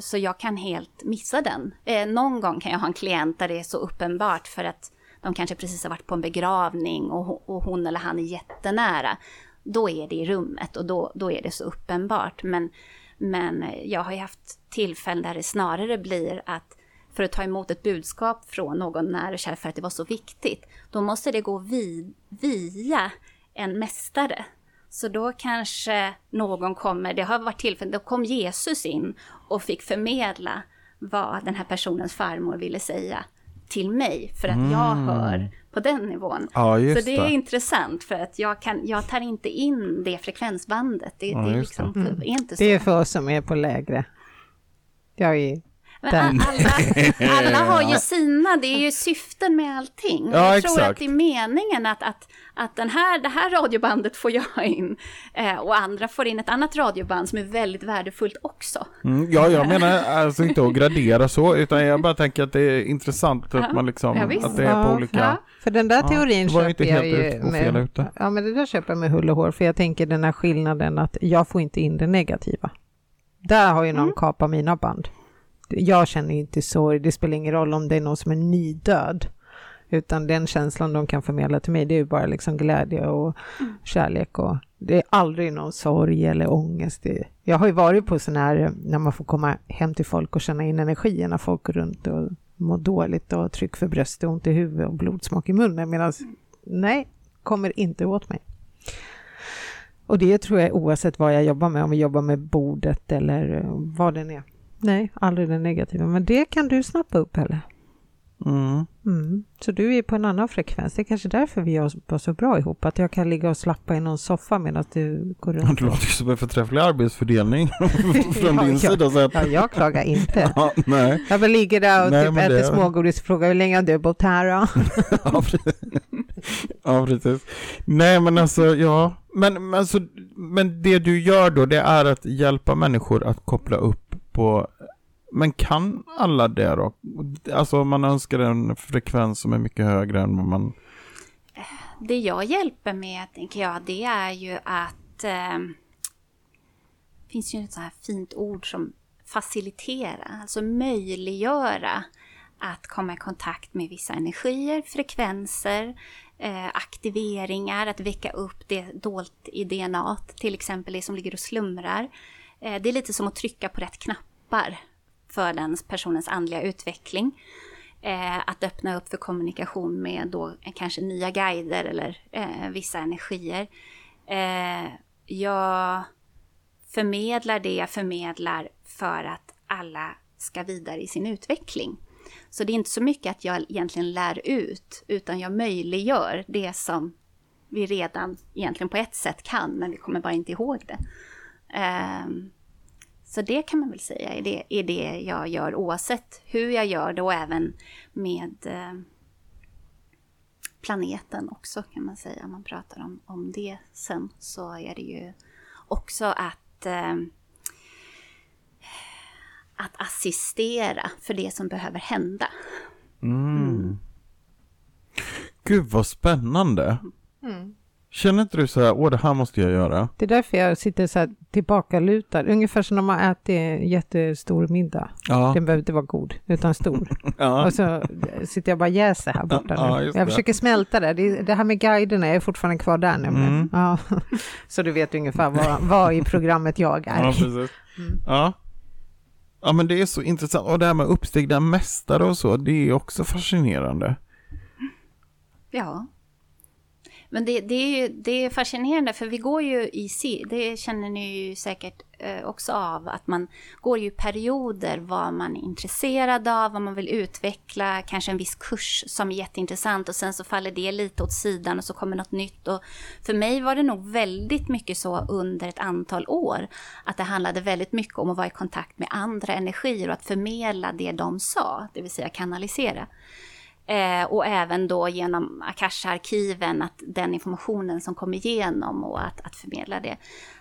så jag kan helt missa den. Eh, någon gång kan jag ha en klient där det är så uppenbart för att de kanske precis har varit på en begravning och, och hon eller han är jättenära. Då är det i rummet och då, då är det så uppenbart. Men, men jag har ju haft tillfällen där det snarare blir att för att ta emot ett budskap från någon nära och kär för att det var så viktigt, då måste det gå vid, via en mästare. Så då kanske någon kommer, det har varit tillfällen, då kom Jesus in och fick förmedla vad den här personens farmor ville säga till mig för att jag Mm. hör på den nivån. Ja, så det är det. intressant för att jag, kan, jag tar inte in det frekvensbandet. Det, Ja, det är liksom Mm. är inte så. Det är för oss som är på lägre. Jag är. Alla, alla har ju sina, det är ju syften med allting. Ja, jag tror exakt. att det är meningen att, att, att den här, det här radiobandet får jag in eh, och andra får in ett annat radioband som är väldigt värdefullt också. Mm, ja, jag menar alltså inte att gradera så, utan jag bara tänker att det är intressant att man liksom, Ja, att det är på Ja, olika... ja. För den där Ja, teorin jag köper inte jag helt ju med, ja, men det där köper jag med hull och hår, för jag tänker den här skillnaden att jag får inte in det negativa. Där har ju någon Mm. kapat mina band. Jag känner inte sorg, det spelar ingen roll om det är någon som är nydöd. Utan den känslan de kan förmedla till mig, det är ju bara liksom glädje och Mm. kärlek och det är aldrig någon sorg eller ångest. Det, jag har ju varit på sån här, när man får komma hem till folk och känna in energierna, folk går runt och mår dåligt och har tryck för bröstet, ont i huvudet och blodsmak i munnen, medan nej, kommer inte åt mig. Och det tror jag oavsett vad jag jobbar med, om vi jobbar med bordet eller eh, vad den är. Nej, aldrig det negativa, men det kan du snappa upp Pelle. Mm. Mm. Så du är på en annan frekvens. Det är kanske därför vi var så bra ihop. Att jag kan ligga och slappa i någon soffa medan du går runt. Det låter som en förträfflig arbetsfördelning från din ja. sida. Så att, Ja, jag klagar inte. ja, nej. Jag ligger där och Nej, typ äter det- smågodis och frågar hur länge har du bott här då? Ja, precis. ja, precis. Nej, men alltså, ja. Men, men, alltså, men det du gör då, det är att hjälpa människor att koppla upp på men kan alla det då? Alltså om man önskar en frekvens som är mycket högre än vad man... Det jag hjälper med, tänker jag, det är ju att... Eh, det finns ju ett så här fint ord som facilitera, alltså möjliggöra att komma i kontakt med vissa energier, frekvenser, eh, aktiveringar, att väcka upp det dolt i DNA, till exempel det som ligger och slumrar. Eh, det är lite som att trycka på rätt knappar för den personens andliga utveckling. Eh, att öppna upp för kommunikation med då kanske nya guider eller eh, vissa energier. Eh, jag förmedlar det jag förmedlar för att alla ska vidare i sin utveckling. Så det är inte så mycket att jag egentligen lär ut, utan jag möjliggör det som vi redan egentligen på ett sätt kan, men vi kommer bara inte ihåg det. Um, så det kan man väl säga är det, är det jag gör oavsett hur jag gör det och även med eh, planeten också kan man säga. Om man pratar om, om det sen så är det ju också att eh, att assistera för det som behöver hända. Mm. Gud vad spännande. Mm. Känner inte du så här, åh det här måste jag göra? Det är därför jag sitter så här tillbakalutad, ungefär som när man äter en jättestor middag. Ja. Den behöver inte vara god, utan stor. ja. Och så sitter jag bara jäser här borta Ja, nu. Jag försöker smälta det. det. Det här med guiderna, jag är fortfarande kvar där nämligen. Mm. Ja. Så du vet ungefär vad, vad i programmet jag är. Ja, precis. Mm. Ja. Ja, men det är så intressant. Och det här med uppstigna mästare och så, det är också fascinerande. Ja. Men det, det, är ju, det är fascinerande för vi går ju i, det känner ni ju säkert eh, också av, att man går ju i perioder vad man är intresserad av, vad man vill utveckla, kanske en viss kurs som är jätteintressant och sen så faller det lite åt sidan och så kommer något nytt. Och för mig var det nog väldigt mycket så under ett antal år, att det handlade väldigt mycket om att vara i kontakt med andra energier och att förmedla det de sa, det vill säga kanalisera. Eh, och även då genom Akasha-arkiven, att den informationen som kom igenom och att, att förmedla det.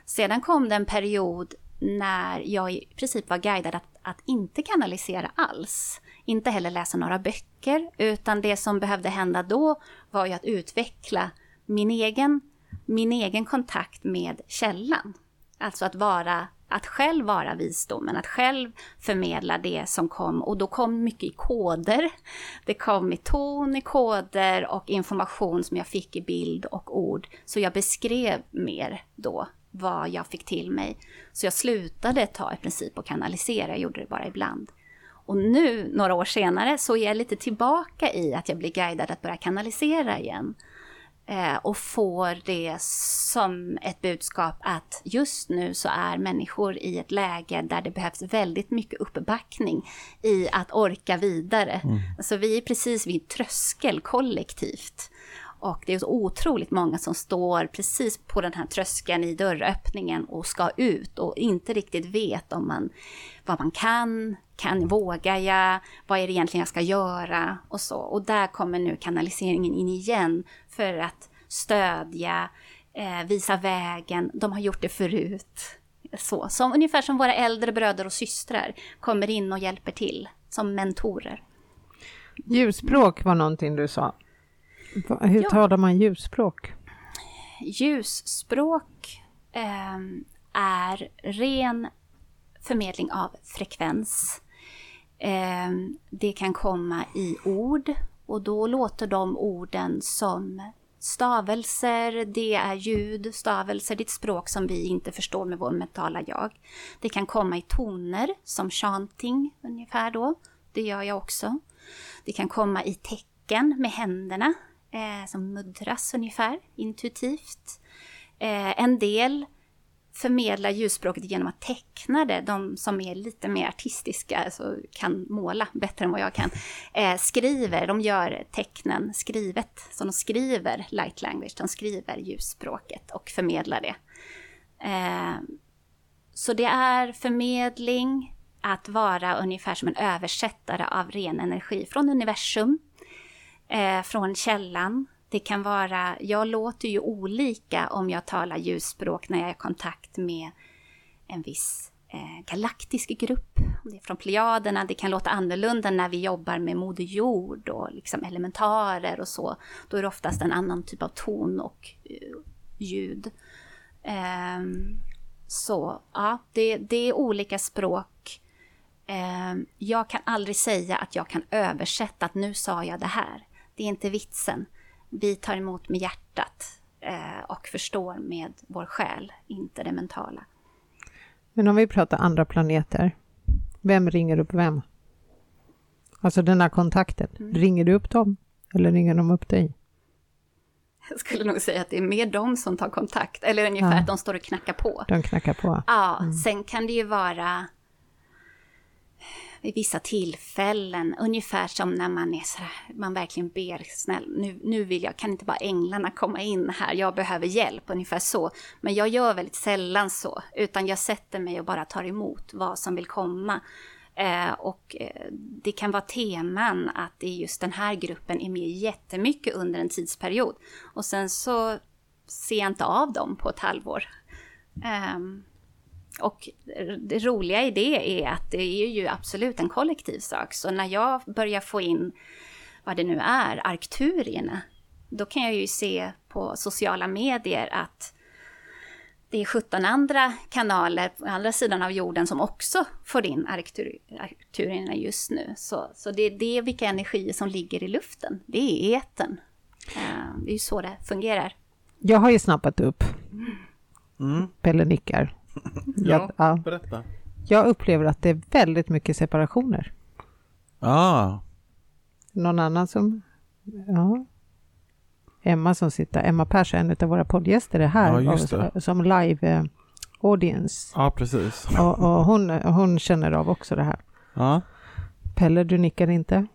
Sedan kom det en period när jag i princip var guidad att, att inte kanalisera alls. Inte heller läsa några böcker, utan det som behövde hända då var ju att utveckla min egen, min egen kontakt med källan. Alltså att vara att själv vara visdomen, att själv förmedla det som kom. Och då kom mycket i koder. Det kom i ton, i koder och information som jag fick i bild och ord. Så jag beskrev mer då vad jag fick till mig. Så jag slutade ta i princip och kanalisera, jag gjorde det bara ibland. Och nu, några år senare, så är jag lite tillbaka i att jag blir guidad att börja kanalisera igen eh, och får det som ett budskap att just nu så är människor i ett läge där det behövs väldigt mycket uppbackning i att orka vidare. Mm. Alltså vi är precis vid tröskel kollektivt. Och det är så otroligt många som står precis på den här tröskeln i dörröppningen och ska ut och inte riktigt vet om man, vad man kan, kan, vågar jag, vad är det egentligen jag ska göra och så. Och där kommer nu kanaliseringen in igen för att stödja, eh, visa vägen. De har gjort det förut. Så, som, ungefär som våra äldre bröder och systrar kommer in och hjälper till som mentorer. Ljusspråk var någonting du sa. Hur ja. talar man ljusspråk? Ljusspråk eh, är ren förmedling av frekvens. Eh, det kan komma i ord och då låter de orden som stavelser, det är ljud, stavelser, ditt språk som vi inte förstår med vår mentala jag. Det kan komma i toner som chanting ungefär då, det gör jag också. Det kan komma i tecken med händerna, eh, som muddras ungefär intuitivt. Eh, en del förmedlar ljusspråket genom att teckna det. De som är lite mer artistiska, alltså kan måla bättre än vad jag kan, eh, skriver, de gör tecknen skrivet, så de skriver light language, de skriver ljusspråket och förmedlar det. Eh, så det är förmedling, att vara ungefär som en översättare av ren energi från universum eh, från källan. Det kan vara, jag låter ju olika om jag talar ljusspråk när jag är i kontakt med en viss eh, galaktisk grupp. Om det är från Plejaderna, det kan låta annorlunda när vi jobbar med Moder Jord och liksom elementarer och så. Då är det oftast en annan typ av ton och uh, ljud. Um, så ja, det, det, är olika språk. Um, jag kan aldrig säga att jag kan översätta att nu sa jag det här. Det är inte vitsen. Vi tar emot med hjärtat eh, och förstår med vår själ, inte det mentala. Men om vi pratar andra planeter, vem ringer upp vem? Alltså den här kontakten, mm. ringer du upp dem eller ringer de upp dig? Jag skulle nog säga att det är mer de som tar kontakt, eller ungefär ja. att de står och knackar på. De knackar på. Ja, mm. sen kan det ju vara vid vissa tillfällen, ungefär som när man är så här, man verkligen ber snäll, nu, nu vill jag, kan inte bara änglarna komma in här, jag behöver hjälp, ungefär så. Men jag gör väldigt sällan så, utan jag sätter mig och bara tar emot vad som vill komma. Eh, och eh, det kan vara teman att det är just den här gruppen är med jättemycket under en tidsperiod. Och sen så ser jag inte av dem på ett halvår. Um, och det roliga i det är att det är ju absolut en kollektiv sak. Så när jag börjar få in vad det nu är, arkturierna, då kan jag ju se på sociala medier att det är 17 andra kanaler på andra sidan av jorden som också får in arkturierna just nu. Så, så det, det är vilka energier som ligger i luften. Det är eten. Eh, det är ju så det fungerar. Jag har ju snappat upp. Mm. Pelle nickar. Ja, ja, berätta. Jag upplever att det är väldigt mycket separationer. Ah. Någon annan som... Ja. Emma som sitter, Emma Persson, en av våra poddgäster är här ja, och, som live eh, audience. Ja, precis. Och, och, hon, hon känner av också det här. Ja. Pelle, du nickar inte?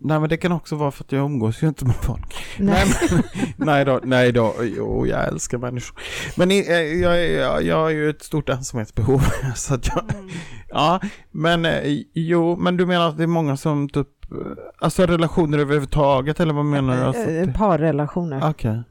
Nej men det kan också vara för att jag umgås ju inte med folk. Nej, men, nej då, nej då, jo jag älskar människor. Men eh, jag, jag, jag har ju ett stort ensamhetsbehov. Så att jag, mm. Ja, men eh, jo, men du menar att det är många som typ, eh, alltså relationer överhuvudtaget eller vad menar du? Alltså, Parrelationer. Okej. Okay.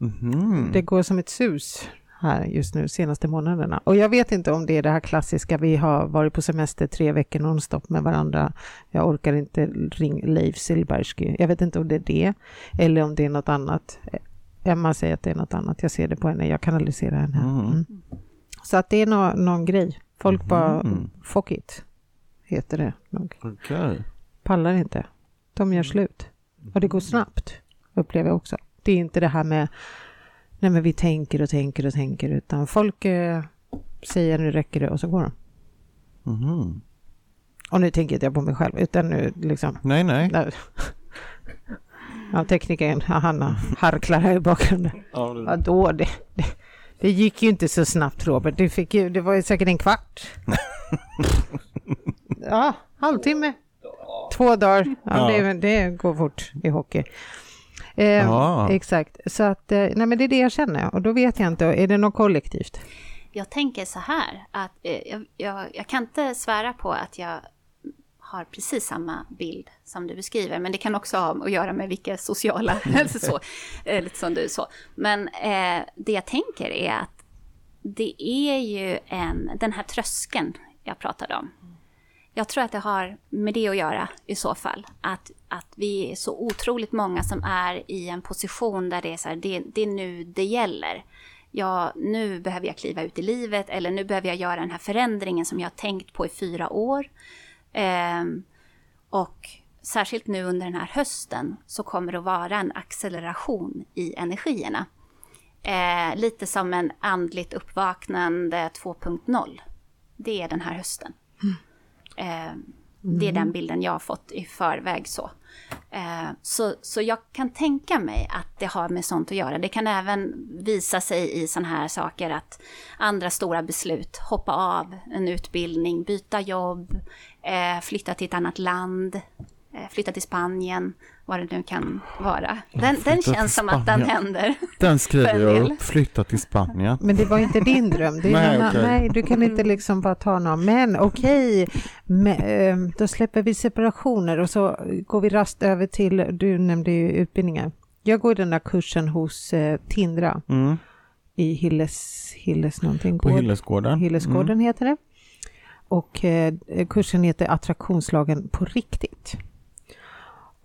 Mm -hmm. Det går som ett sus här just nu senaste månaderna. Och jag vet inte om det är det här klassiska, vi har varit på semester tre veckor nonstop med varandra. Jag orkar inte ringa Leif Silbersky. Jag vet inte om det är det eller om det är något annat. Emma säger att det är något annat. Jag ser det på henne, jag kanaliserar henne. Mm. Mm. Så att det är no någon grej. Folk mm. bara, fuck it, heter det nog. Okay. Pallar inte. De gör slut. Och det går snabbt, upplever jag också. Det är inte det här med nej men vi tänker och tänker och tänker utan folk eh, säger nu räcker det och så går de. Mm. Och nu tänker inte jag på mig själv utan nu liksom. Nej, nej. Ja, teknikern, Hanna harklar här i bakgrunden. Ja, det- Vadå? Det, det, det gick ju inte så snabbt Robert. Du fick ju, det var ju säkert en kvart. ja, halvtimme. Två dagar. Ja, Ja. Det, det går fort i hockey. Eh, Ja. Exakt, så att, eh, nej men det är det jag känner och då vet jag inte, är det något kollektivt? Jag tänker så här, att eh, jag, jag, jag kan inte svära på att jag har precis samma bild som du beskriver, men det kan också ha att göra med vilka sociala, eller så, eh, lite som du så. Men eh, det jag tänker är att det är ju en, den här tröskeln jag pratade om. Jag tror att det har med det att göra i så fall. Att, att vi är så otroligt många som är i en position där det är så här, det, det är nu det gäller. Ja, nu behöver jag kliva ut i livet eller nu behöver jag göra den här förändringen som jag har tänkt på i fyra år. Eh, och särskilt nu under den här hösten så kommer det att vara en acceleration i energierna. Eh, lite som en andligt uppvaknande 2.0. Det är den här hösten. Mm. Eh, det är den bilden jag har fått i förväg. Så. Eh, så, så jag kan tänka mig att det har med sånt att göra. Det kan även visa sig i sådana här saker att andra stora beslut, hoppa av en utbildning, byta jobb, eh, flytta till ett annat land, flytta till Spanien, vad det nu kan vara. Den, den känns som att den händer. Den skriver jag upp, flytta till Spanien. Men det var inte din dröm. Det är Nej, någon okej. nej, du kan inte liksom bara ta någon. Men okej, Men, eh, då släpper vi separationer och så går vi rast över till, du nämnde ju utbildningar. Jag går den där kursen hos eh, Tindra Mm. i Hilles, Hilles någonting. På gård. Hillesgården. Hillesgården Mm. heter det. Och eh, kursen heter Attraktionslagen på riktigt.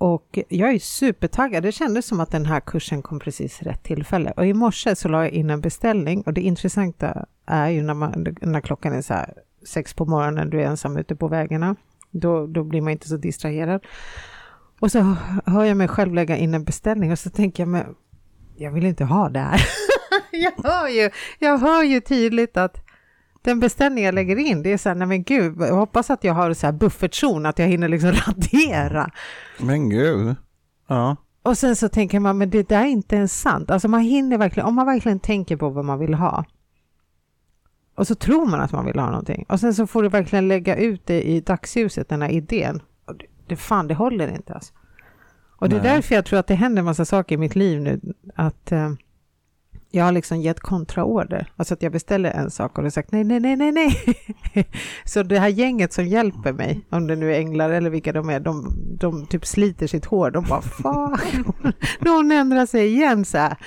Och jag är supertaggad. Det kändes som att den här kursen kom precis rätt tillfälle. Och i morse så la jag in en beställning och det intressanta är ju när, man, när klockan är så här sex på morgonen, du är ensam ute på vägarna. Då, då blir man inte så distraherad. Och så hör jag mig själv lägga in en beställning och så tänker jag, men jag vill inte ha det här. jag, hör ju, jag hör ju tydligt att den beställning jag lägger in, det är så här, nej men gud, jag hoppas att jag har så här buffertzon, att jag hinner liksom radera. Men gud. Ja. Och sen så tänker man, men det där är inte ens sant. Alltså man hinner verkligen, om man verkligen tänker på vad man vill ha. Och så tror man att man vill ha någonting. Och sen så får du verkligen lägga ut det i dagsljuset, den här idén. Och det, det fan, det håller inte alltså. Och det är Nej. därför jag tror att det händer massa saker i mitt liv nu. Att eh, jag har liksom gett kontraorder. Alltså att jag beställer en sak och har sagt nej, nej, nej, nej, nej. Så det här gänget som hjälper mig, om det nu är änglar eller vilka de är, de, de typ sliter sitt hår. De bara, fuck, någon ändrar sig igen så här.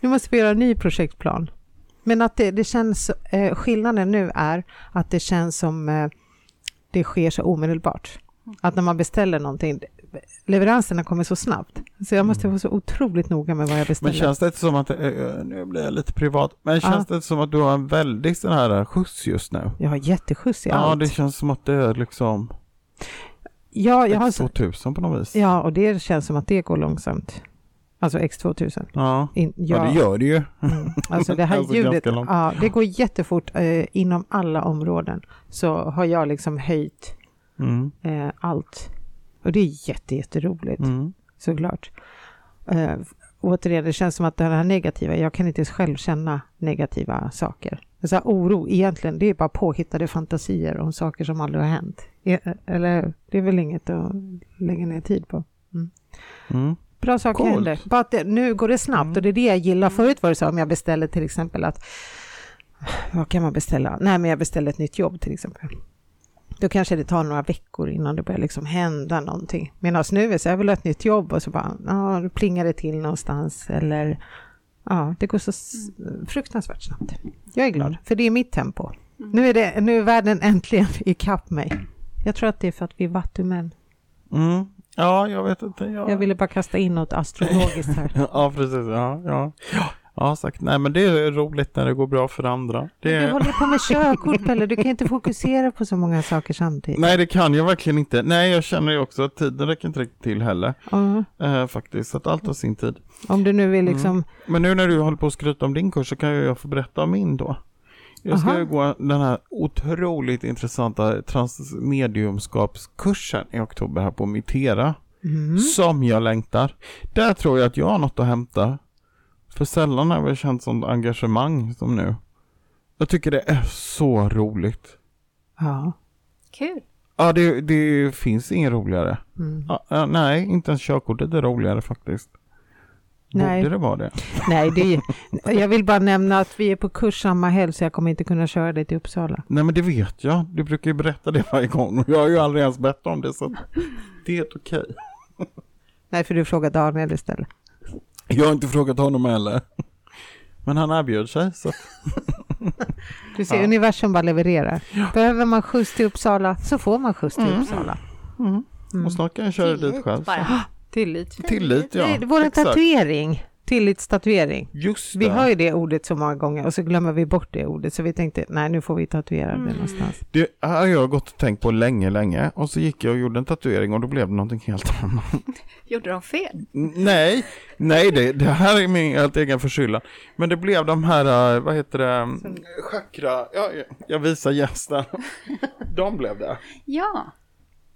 Nu måste vi göra en ny projektplan. Men att det, det känns, eh, skillnaden nu är att det känns som eh, det sker så omedelbart. Att när man beställer någonting, leveranserna kommer så snabbt. Så jag måste vara så otroligt noga med vad jag Men beställer. känns det inte som att, eh, nu blir jag lite privat, men känns det inte som att du har en väldigt sån här skjuts just nu? Jag har jätteskjuts i Ja, allt. det känns som att det är liksom ja, jag har, X2000 på något vis. ja, och det känns som att det går långsamt. Alltså X2000. Ja. In, Ja, det gör det ju. Mm. Alltså det här Alltså ljudet, ja, det går jättefort eh, inom alla områden. Så har jag liksom höjt Mm. eh, allt. Och det är jätte, jätteroligt, Mm. såklart. Eh, återigen, det känns som att det här negativa, jag kan inte själv känna negativa saker. Så här, oro, egentligen, det är bara påhittade fantasier om saker som aldrig har hänt. E- Eller, det är väl inget att lägga ner tid på. Mm. Bra saker händer. Bara att det, nu går det snabbt Mm. och det är det jag gillar. Förut var det så om jag beställer till exempel att vad kan man beställa? Nej, men jag beställer ett nytt jobb till exempel. Då kanske det tar några veckor innan det börjar liksom hända någonting. Medan nu är så jag vill ha ett nytt jobb och så bara, ja, då plingar det till någonstans eller ja, det går så fruktansvärt snabbt. Jag är glad, för det är mitt tempo. Nu är, det, nu är världen äntligen ikapp mig. Jag tror att det är för att vi är vattumän. Mm. Ja, jag vet inte. Ja. Jag ville bara kasta in något astrologiskt här. Ja, precis. Ja, ja. ja. Ja, sagt. Nej, men det är roligt när det går bra för andra. Det Du håller på med körkort Pelle, du kan inte fokusera på så många saker samtidigt. Nej, det kan jag verkligen inte. Nej, jag känner ju också att tiden räcker inte riktigt till heller. Ja, Eh, faktiskt, så att allt har sin tid. om du nu är liksom, Men nu när du håller på att skryta om din kurs så kan ju jag få berätta om min då. Jag ska Aha. ju gå den här otroligt intressanta transmediumskapskursen i oktober här på Mitera Som jag längtar. Där tror jag att jag har något att hämta. För sällan har jag känt sånt engagemang som nu. Jag tycker det är så roligt. Ja. Kul. Ja, det, det finns inget roligare. Mm. Ja, nej, inte ens körkortet är roligare faktiskt. Nej. Borde det vara det? Nej, det är, jag vill bara nämna att vi är på kurs samma helg så jag kommer inte kunna köra dig till Uppsala. Nej men det vet jag. Du brukar ju berätta det varje gång och jag har ju aldrig ens bett om det så det är helt okej. Nej, för du frågar Daniel istället. Jag har inte frågat honom heller. Men han erbjöd sig så Du ser, Ja. universum bara levererar. Behöver man skjuts till Uppsala så får man skjuts till Uppsala. Mm. och snart kan jag köra dit Tillit själv. bara. Tillit. Tillit ja. Det är vår Exakt. tatuering. Tillitstatuering. Just Vi det. har ju det ordet så många gånger och så glömmer vi bort det ordet så vi tänkte nej nu får vi tatuera det någonstans. Det har jag gått och tänkt på länge, länge. Och så gick jag och gjorde en tatuering och då blev det någonting helt annat. Gjorde de fel? Nej, nej det, det här är min helt egen förskyllan. Men det blev de här, eh, vad heter det, chakra, ja, jag- jag visar gästen. De blev det. Ja.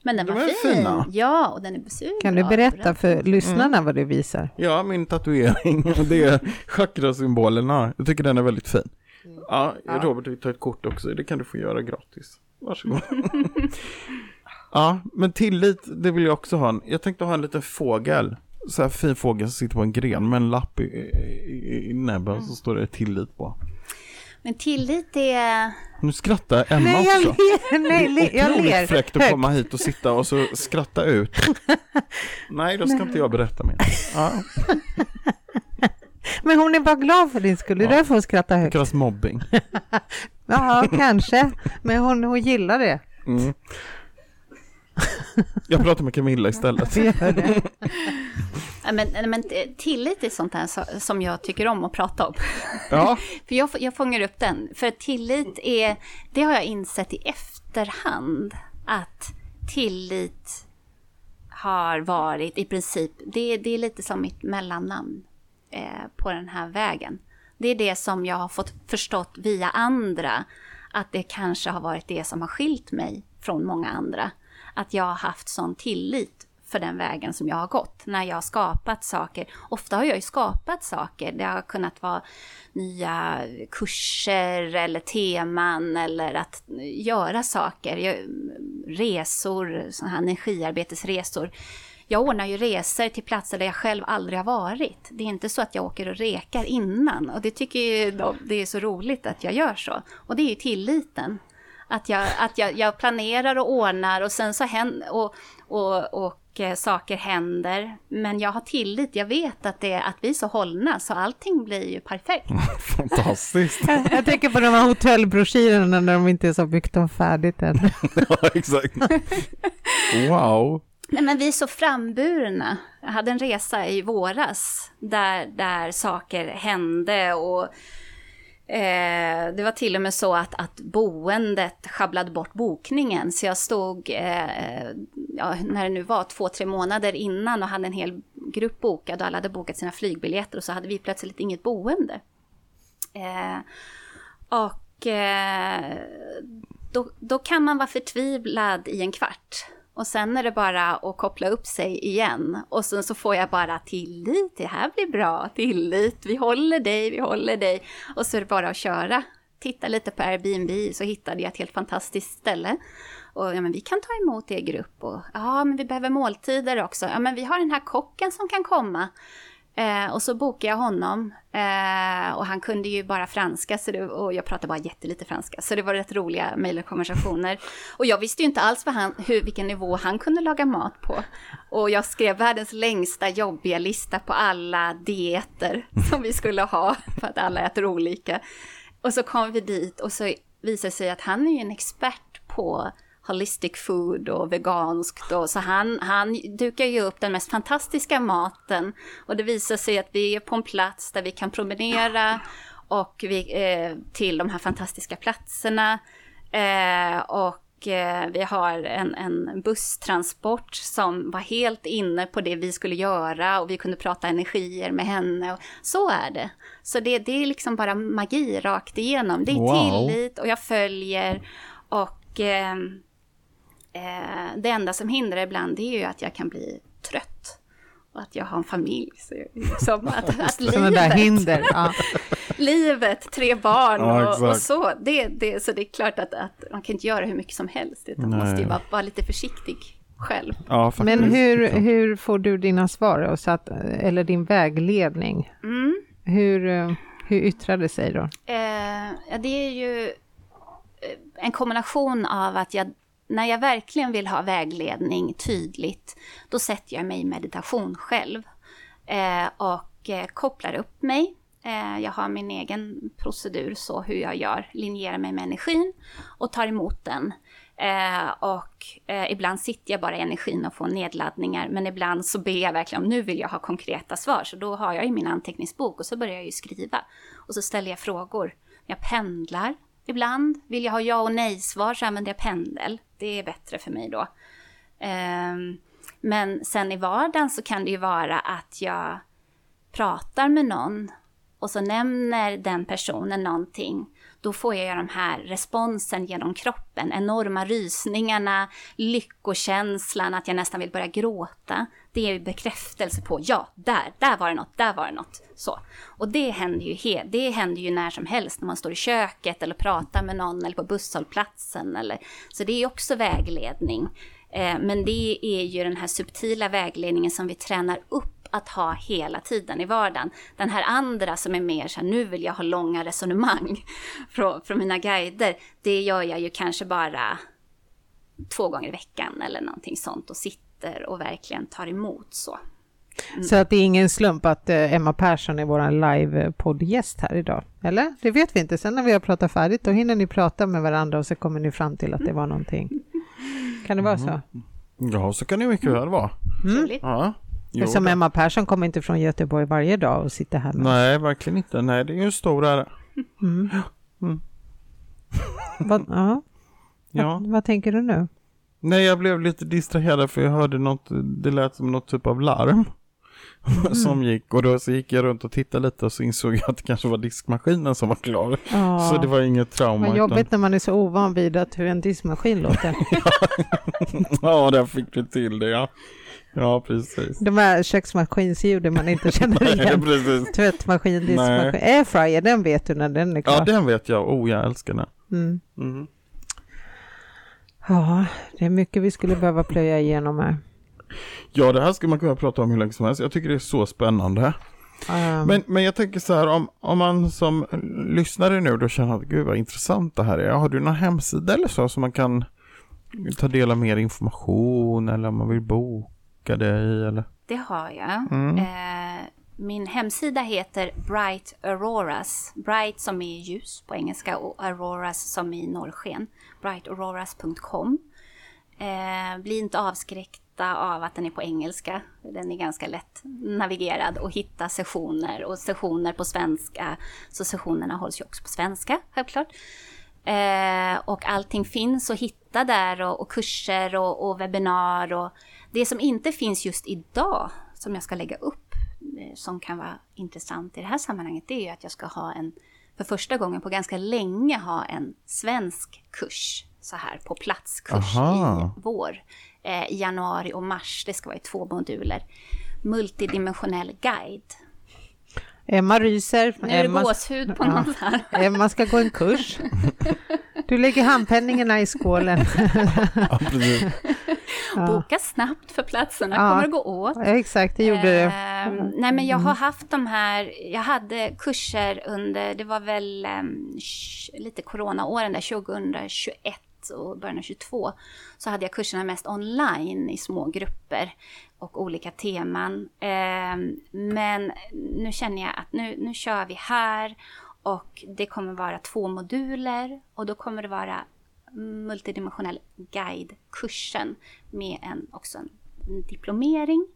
Men den De var är fin. fina. Ja, och den är besyn. Kan du berätta för lyssnarna vad du visar? Ja, min tatuering. Det är chakrasymbolerna. Jag tycker den är väldigt fin. Ja, Robert vill ta ett kort också. Det kan du få göra gratis. Varsågod. ja, men tillit, det vill jag också ha. Jag tänkte ha en liten fågel. Så här fin fågel som sitter på en gren med en lapp i, i, i näbben så står det tillit på. Men tillit är... Nu skrattar Emma Nej, jag också. ler, nej, le, Det är jag otroligt ler fräckt att komma hit och sitta och så skratta ut. Nej, då ska inte jag berätta mer. Ja, Men hon är bara glad för din skull, det är Ja. därför hon skrattar det högt. kallas mobbing. Ja, kanske, men hon, hon gillar det. Mm. Jag pratar med Camilla istället. Men, men tillit är sånt här som jag tycker om att prata om. Ja, För jag, jag fångar upp den. För tillit är, det har jag insett i efterhand, att tillit har varit i princip, det, det är lite som mitt mellannamn eh, på den här vägen. Det är det som jag har fått förstått via andra, att det kanske har varit det som har skilt mig från många andra. Att jag har haft sån tillit för den vägen som jag har gått när jag har skapat saker. Ofta har jag ju skapat saker. Det har kunnat vara nya kurser eller teman eller att göra saker. Jag, resor, sådana här energiarbetesresor. Jag ordnar ju resor till platser där jag själv aldrig har varit. Det är inte så att jag åker och rekar innan. Och det tycker ju de, det är så roligt att jag gör så. Och det är ju tilliten. Att jag, att jag, jag planerar och ordnar och sen så händer, och, och, och eh, saker händer. Men jag har tillit, jag vet att, det, att vi är så hållna så allting blir ju perfekt. fantastiskt. Jag tänker på de här hotellbroschyrerna när de inte är så byggt om färdigt än. Ja, exakt. Wow. Nej, men vi är så framburna. Jag hade en resa i våras där, där saker hände och eh, det var till och med så att, att boendet sjabblade bort bokningen. Så jag stod, eh, ja, när det nu var, två, tre månader innan och hade en hel grupp bokad och alla hade bokat sina flygbiljetter och så hade vi plötsligt inget boende. Eh, och eh, då, då kan man vara förtvivlad i en kvart. Och sen är det bara att koppla upp sig igen. Och sen så får jag bara tillit, det här blir bra, tillit, vi håller dig, vi håller dig. Och så är det bara att köra. Titta lite på Airbnb så hittade jag ett helt fantastiskt ställe. Och ja, men vi kan ta emot er grupp och ja, men vi behöver måltider också. Ja, men vi har den här kocken som kan komma. Eh, och så bokade jag honom eh, och han kunde ju bara franska så det, och jag pratade bara jättelite franska. Så det var rätt roliga mejlkonversationer. Och jag visste ju inte alls vad han, hur, vilken nivå han kunde laga mat på. Och jag skrev världens längsta jobbiga lista på alla dieter som vi skulle ha för att alla äter olika. Och så kom vi dit och så visade det sig att han är ju en expert på holistic food och veganskt. Och så han, han dukar ju upp den mest fantastiska maten. Och det visar sig att vi är på en plats där vi kan promenera och vi, eh, till de här fantastiska platserna. Eh, och eh, vi har en, en busstransport som var helt inne på det vi skulle göra och vi kunde prata energier med henne. Och så är det. Så det, det är liksom bara magi rakt igenom. Det är Wow. tillit och jag följer. Och eh, eh, det enda som hindrar ibland det är ju att jag kan bli trött. Och att jag har en familj. Så liksom att, att livet, hinder. Ja. livet, tre barn Ja, och, och exakt. så. Det, det, så det är klart att, att man kan inte göra hur mycket som helst. Utan man måste ju bara vara lite försiktig själv. Ja. Men hur, hur får du dina svar? Och så att, eller din vägledning? Mm. Hur, eh, hur yttrar det sig då? Eh, ja, det är ju eh, en kombination av att jag, när jag verkligen vill ha vägledning tydligt, då sätter jag mig i meditation själv eh, och eh, kopplar upp mig. Eh, jag har min egen procedur, så hur jag gör, linjerar mig med energin och tar emot den. Eh, och eh, ibland sitter jag bara i energin och får nedladdningar, men ibland så ber jag verkligen om nu vill jag ha konkreta svar, så då har jag ju min anteckningsbok och så börjar jag ju skriva. Och så ställer jag frågor. Jag pendlar ibland. Vill jag ha ja och nej-svar så använder jag pendel. Det är bättre för mig då. Ehm, men sen i vardagen så kan det ju vara att jag pratar med någon och så nämner den personen någonting, då får jag de här responsen genom kroppen, enorma rysningarna, lyckokänslan, att jag nästan vill börja gråta. Det är bekräftelse på, ja, där, där var det något, där var det något. Så. Och det händer, ju he- det händer ju när som helst, när man står i köket eller pratar med någon eller på busshållplatsen. Eller, så det är också vägledning. Eh, men det är ju den här subtila vägledningen som vi tränar upp att ha hela tiden i vardagen. Den här andra som är mer så här, nu vill jag ha långa resonemang från, från mina guider, det gör jag ju kanske bara två gånger i veckan eller någonting sånt och sitter och verkligen tar emot så. Så att det är ingen slump att eh, Emma Persson är vår live-poddgäst här idag, eller? Det vet vi inte. Sen när vi har pratat färdigt, då hinner ni prata med varandra och så kommer ni fram till att det var någonting. Kan det vara så? Ja, så kan det mycket väl vara. Trevligt. Ja. Jo, då. Emma Persson kommer inte från Göteborg varje dag och sitter här med Nej, verkligen inte. Nej, det är ju en stor ära. vad, ja. Ja. vad tänker du nu? Nej, jag blev lite distraherad för jag hörde något, det lät som något typ av larm. som gick och då så gick jag runt och tittade lite och så insåg jag att det kanske var diskmaskinen som var klar. Ja. Så det var inget trauma. Vad utan- jobbigt när man är så ovan vid att hur en diskmaskin låter. ja, där fick du till det ja. Ja, precis. De här köksmaskinsljuden man inte känner Nej, igen. precis. Tvättmaskin, diskmaskin. Airfryer, den vet du när den är klar. Ja, den vet jag. Oh, jag älskar den. Mm. Mhm. Ja, det är mycket vi skulle behöva plöja igenom här. Ja, det här skulle man kunna prata om hur länge som helst. Jag tycker det är så spännande. Um, Men, men jag tänker så här, om, om man som lyssnare nu då känner att gud vad intressant det här är. Har du någon hemsida eller så som man kan ta del av mer information eller om man vill boka dig eller? Det har jag. Mm. Eh, min hemsida heter Bright Auroras. Bright som är ljus på engelska och Auroras som i norrsken brightauroras.com. Eh, bli inte avskräckta av att den är på engelska. Den är ganska lätt navigerad och hitta sessioner och sessioner på svenska. Så sessionerna hålls ju också på svenska, självklart. Eh, och allting finns att hitta där och, och kurser och, och webbinar. Och det som inte finns just idag, som jag ska lägga upp, eh, som kan vara intressant i det här sammanhanget, det är ju att jag ska ha en, för första gången på ganska länge, ha en svensk kurs, så här på platskurs Aha. i vår. Eh, I januari och mars, det ska vara i två moduler. Multidimensionell guide. Emma ryser. Nu är det Emma, gåshud på Ja. någon här. Emma ska gå en kurs. Du lägger handpenningarna i skålen. Ja, Boka snabbt för platserna Ja. kommer att gå åt. Exakt, det gjorde det. Ehm, nej men jag har haft de här, jag hade kurser under, det var väl sh- lite coronaåren där, 2021 och början av 22. Så hade jag kurserna mest online i små grupper och olika teman. Ehm, men nu känner jag att nu, nu kör vi här och det kommer vara två moduler och då kommer det vara multidimensionell guide-kursen med en, också en diplomering.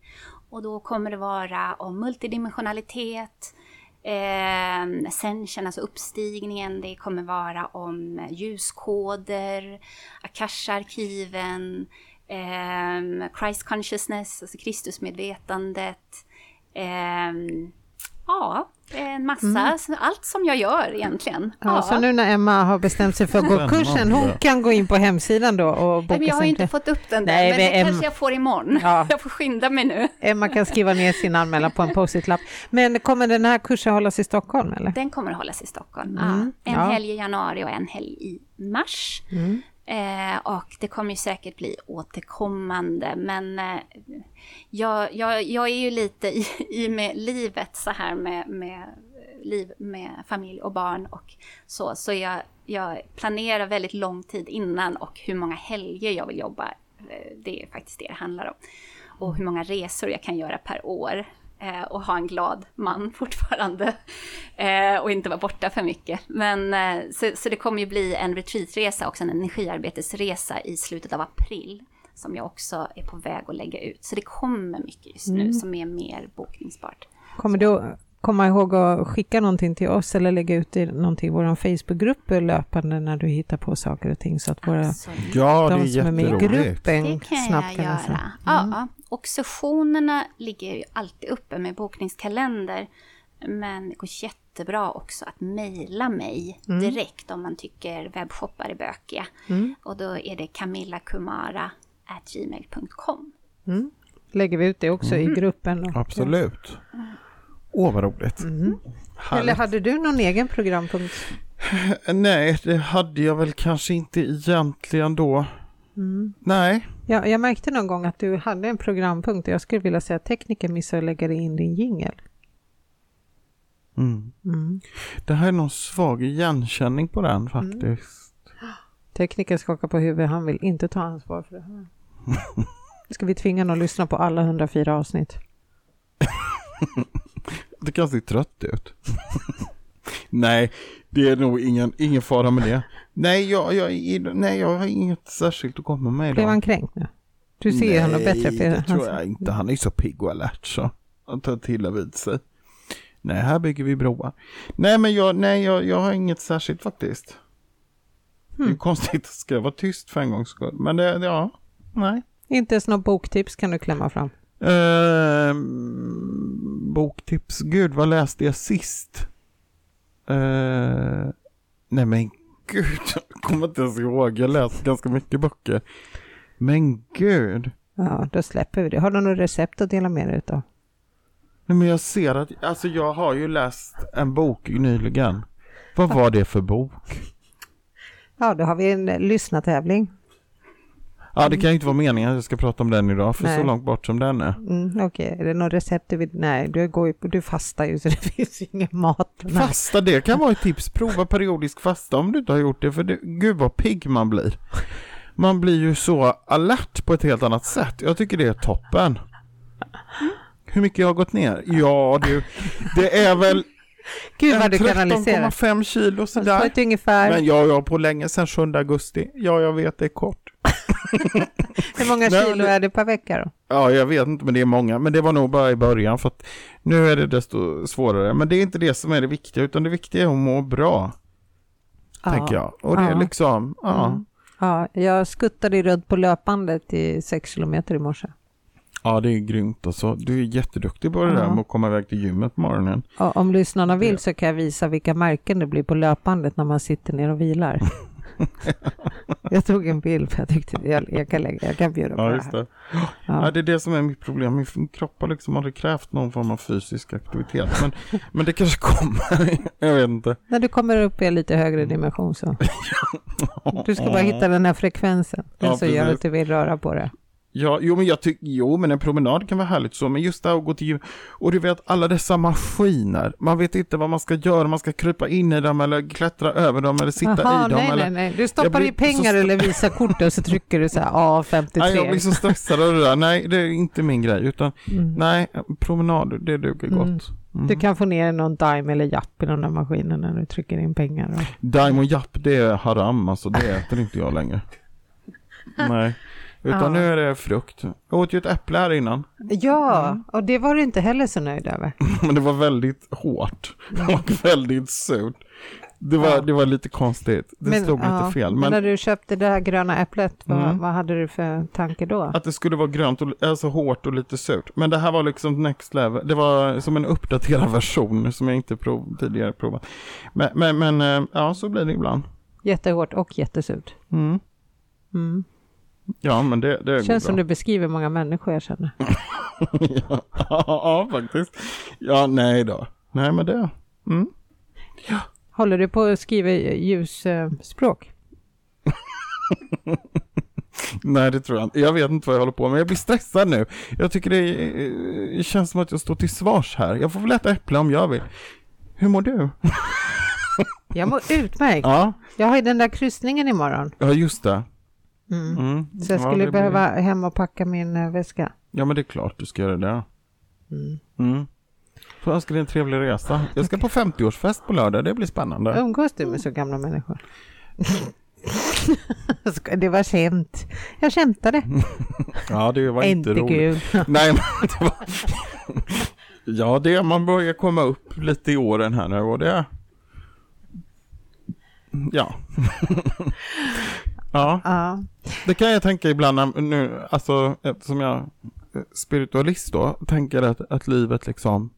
Och då kommer det vara om multidimensionalitet, eh, ascension, alltså uppstigningen. Det kommer vara om ljuskoder, Akasha-arkiven, eh, Christ consciousness, alltså Kristusmedvetandet. Eh, Ja, en massa, allt som jag gör egentligen. Mm. Ja, Så nu när Emma har bestämt sig för att gå kursen, hon kan gå in på hemsidan då och boka Nej, men jag har sin inte fått upp den där, Nej, men men det kanske jag får imorgon. Ja. Jag får skynda mig nu. Emma kan skriva ner sin anmälan på en post-it-lapp. Men kommer den här kursen hållas i Stockholm eller? Den kommer att hållas i Stockholm. Mm, Ja, en ja. helg i januari och en helg i mars. Mm. Eh, och det kommer ju säkert bli återkommande, men eh, jag, jag, jag är ju lite i, i med livet så här med, med liv med familj och barn och så. Så jag, jag planerar väldigt lång tid innan och hur många helger jag vill jobba. Eh, det är faktiskt det det handlar om. Och hur många resor jag kan göra per år. Eh, och ha en glad man fortfarande. Eh, och inte vara borta för mycket. Men eh, så, så det kommer ju bli en retreatresa och en energiarbetesresa i slutet av april. Som jag också är på väg att lägga ut. Så det kommer mycket just nu som är mer bokningsbart. Kommer du komma ihåg att skicka någonting till oss eller lägga ut i någonting i vår Facebookgrupp löpande när du hittar på saker och ting så att våra, Absolut. Ja, de som är med i gruppen snabbt jag kan läsa. göra. Ja, och sessionerna ligger ju alltid uppe med bokningskalender. Men det går jättebra också att mejla mig direkt om man tycker webbshoppar är bökiga. Och då är det camillakumara.gmail.com. Lägger vi ut det också Mm. i gruppen? Och, Absolut. Åh, vad roligt. Eller Härligt. hade du någon egen programpunkt? Nej, det hade jag väl kanske inte egentligen då. Mm. Nej. Ja, jag märkte någon gång att du hade en programpunkt och jag skulle vilja säga att tekniker missade att lägga in din jingel. Mm. Mm. Det här är någon svag igenkänning på den faktiskt. Tekniker skakar på huvudet, han vill inte ta ansvar för det här. Ska vi tvinga honom att lyssna på alla 104 avsnitt? Det kan se trött ut. nej, det är nog ingen, ingen fara med det. Nej jag, jag, nej, jag har inget särskilt att komma med Blev idag. han kränkt nu? Du ser ju honom bättre. Nej, det tror jag inte. Han är så pigg och alert så. Han tar till vid sig. Nej, här bygger vi broar. Nej, men jag, nej, jag, jag har inget särskilt faktiskt. Det är Hmm. ju konstigt att ska jag vara tyst för en gångs skull. Men det- ja, nej. Inte ens något boktips kan du klämma fram. Ehm, boktips, gud vad läste jag sist? Ehm, nej men gud, jag kommer inte ens ihåg. Jag läste ganska mycket böcker. Men gud. Ja, då släpper vi det. Har du något recept att dela med dig utav? Nej men jag ser att, alltså jag har ju läst en bok nyligen. Vad var det för bok? Ja, då har vi en eh, lyssnartävling. Ja det kan ju inte vara meningen att jag ska prata om den idag för Nej. så långt bort som den är. Mm, Okej, är det något recept du vill? Nej, du, går ju, du fastar ju så det finns ju ingen mat. Nej. Fasta, det kan vara ett tips. Prova periodisk fasta om du inte har gjort det för det, gud vad pigg man blir. Man blir ju så alert på ett helt annat sätt. Jag tycker det är toppen. Hur mycket jag har gått ner? Ja du, det är väl Gud vad du kanaliserar. 13,5 kilo sådär. ett ungefär. Men ja, ja, på länge sedan 7 augusti. Ja, jag vet det är kort. Hur många Nej, kilo det- är det per vecka då? Ja, jag vet inte, men det är många. Men det var nog bara i början, för att nu är det desto svårare. Men det är inte det som är det viktiga, utan det viktiga är att må bra, tänker jag. Och det är Ja. liksom, ja. Mm. Ja, jag skuttade runt på löpbandet i sex kilometer i morse. Ja, det är grymt alltså. Du är jätteduktig på det Ja. där med att komma iväg till gymmet på morgonen. Och om lyssnarna vill Ja. så kan jag visa vilka märken det blir på löpbandet när man sitter ner och vilar. jag tog en bild för jag tyckte jag, jag, kan, lägga, jag kan bjuda på Ja, det just här. det. Ja. Ja. det är det som är mitt problem. Min kropp har liksom aldrig krävt någon form av fysisk aktivitet. Men, men det kanske kommer. jag vet inte. När du kommer upp i en lite högre dimension så. Du ska bara hitta den här frekvensen. Den Ja, som gör att du vill röra på det. Ja, jo men jag tycker, jo men en promenad kan vara härligt så, men just det här att gå till gym, och du vet alla dessa maskiner, man vet inte vad man ska göra, man ska krypa in i dem eller klättra över dem eller sitta Jaha, i dem nej, eller... nej, nej. Du stoppar blir i pengar eller visar kort och så trycker du så här A53. Nej, jag blir så stressad av det där, nej det är inte min grej, utan Mm. nej, promenad, det duger Mm. gott. Mm. Du kan få ner någon dime eller japp i de där maskinerna när du trycker in pengar. Och... Daim och Japp, det är haram alltså, det äter inte jag längre. Nej, utan Ja. nu är det frukt. Jag åt ju ett äpple här innan, Ja, och det var du inte heller så nöjd över. men det var väldigt hårt Mm. och väldigt surt. Det var, Ja. det var lite konstigt. Det slog ja, lite fel. Men, Men, när du köpte det här gröna äpplet, vad, Mm. vad hade du för tanke då? att det skulle vara grönt, och, alltså hårt och lite surt. Men det här var liksom next level. Det var som en uppdaterad version som jag inte prov, tidigare provat. Men, men, men eh, ja, så blir det ibland. Jättehårt och jättesurt. Mm. Mm. Ja, men det, det Känns som bra. du beskriver många människor jag känner. ja, ja, faktiskt. Ja, nej då. Nej, men det. Mm. Håller du på att skriva ljusspråk? Nej, det tror jag inte. Jag vet inte vad jag håller på med. Jag blir stressad nu. Jag tycker det, eh, det känns som att jag står till svars här. Jag får väl äta äpple om jag vill. Hur mår du? Jag mår utmärkt. Ja, Jag har ju den där kryssningen imorgon. ja just det. Mm. Mm. Så jag Ja, skulle blir- behöva hem och packa min eh, väska. Ja, men det är klart du ska göra det. Mm. Mm. Får önska dig en trevlig resa. Jag ska på 50-årsfest på lördag. Det blir spännande. Umgås du med så gamla människor? Det var skämt. Jag skämtade. Ja, det var inte, Inte roligt. kul. Nej, men det var... Ja, det man börjar komma upp lite i åren här nu och det... Ja. Ja, Ja. det kan jag tänka ibland nu, alltså eftersom jag spiritualist då, tänker att, att livet liksom,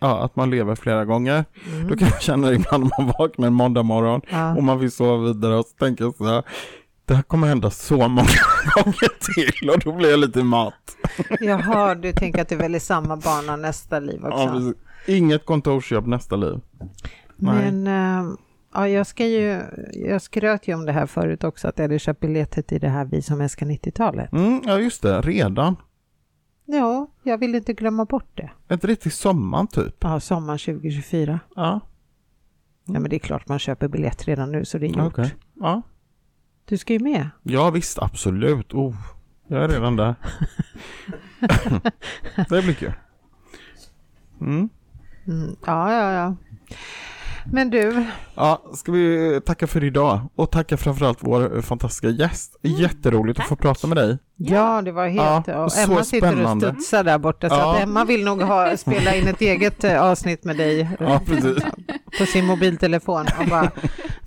ja, att man lever flera gånger. Mm. Då kan jag känna ibland när man vaknar en måndag morgon Ja. och man vill sova vidare och så tänker jag så här, det här kommer hända så många gånger till och då blir jag lite matt. Jaha, du tänker att du väljer samma bana nästa liv Ja, också. precis. Inget kontorsjobb nästa liv. Nej. Men äh, ja, jag ska ju, jag skröt ju om det här förut också, att jag hade köpt biljetter till det här Vi som älskar 90-talet. Mm, ja, just det. Redan. Ja, jag vill inte glömma bort det. Ett riktigt sommar typ. Ja, sommar 2024. Ja, Ja, men det är klart man köper biljett redan nu, så det är gjort. okej. Ja. Du ska ju med. ja, visst. Absolut. Oh, jag är redan där. det blir kul. Mm. Mm, ja, ja, ja. Men du, Ja, ska vi tacka för idag och tacka framförallt vår fantastiska gäst. Jätteroligt att få prata med dig. ja, det var helt... Ja, och Emma sitter och studsar där borta, så Ja. att Emma vill nog ha, spela in ett eget eh, avsnitt med dig Ja, på sin mobiltelefon och bara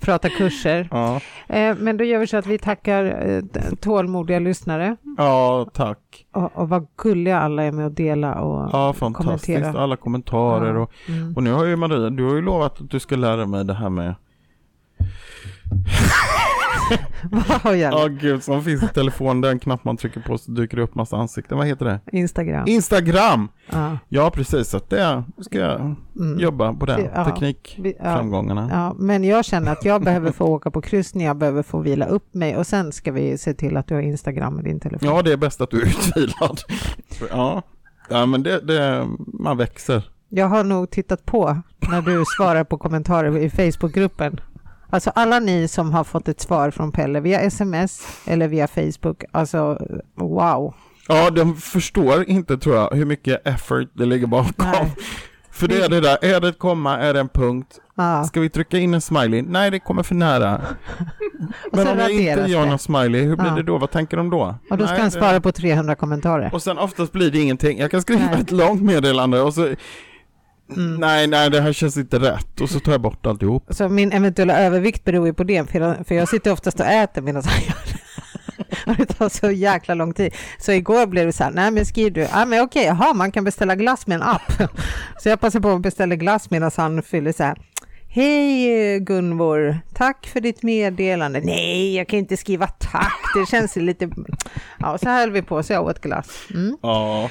prata kurser. Ja, Eh, Men då gör vi så att vi tackar eh, tålmodiga lyssnare ja tack. och, och vad gulliga alla är med att dela och Ja, fantastiskt. kommentera. Alla kommentarer och, Mm. och nu har ju Maria, du har ju lovat att du ska lära mig det här med jag? Ja gud, som finns i telefon, den knapp man trycker på så dyker det upp massa ansikten. Vad heter det? Instagram. Instagram! Ja. Ja precis, så det ska jag Mm. jobba på den Ja. Teknikframgångarna. Ja, men jag känner att jag behöver få åka på kryssning, jag behöver få vila upp mig och sen ska vi se till att du har Instagram med din telefon. Ja, det är bäst att du är utvilad. Ja, ja men det, det, man växer. Jag har nog tittat på när du svarar på kommentarer i Facebookgruppen. Alltså alla ni som har fått ett svar från Pelle via sms eller via Facebook, alltså wow. Ja, de förstår inte tror jag hur mycket effort det ligger bakom. Nej. För det är det där, är det ett komma, är det en punkt? Ja. Ska vi trycka in en smiley? Nej, det kommer för nära. Men om jag inte gör det. någon smiley, hur blir Ja. det då? Vad tänker de då? Och då ska Nej, han det- svara på 300 kommentarer. Och sen oftast blir det ingenting. Jag kan skriva Nej. ett långt meddelande och så Mm. Nej, nej, det här känns inte rätt. Och så tar jag bort alltihop. Så min eventuella övervikt beror ju på det, för jag, för jag sitter oftast och äter medan jag gör det. Och det tar så jäkla lång tid. Så igår blev det så här, nej men skriv du, ja men okej, jaha, man kan beställa glass med en app. Så jag passar på att beställa glass medan han fyller så här, Hej Gunvor, tack för ditt meddelande. Nej, jag kan inte skriva tack, det känns lite... Ja, så här höll vi på, så jag åt glass. Mm. Ja.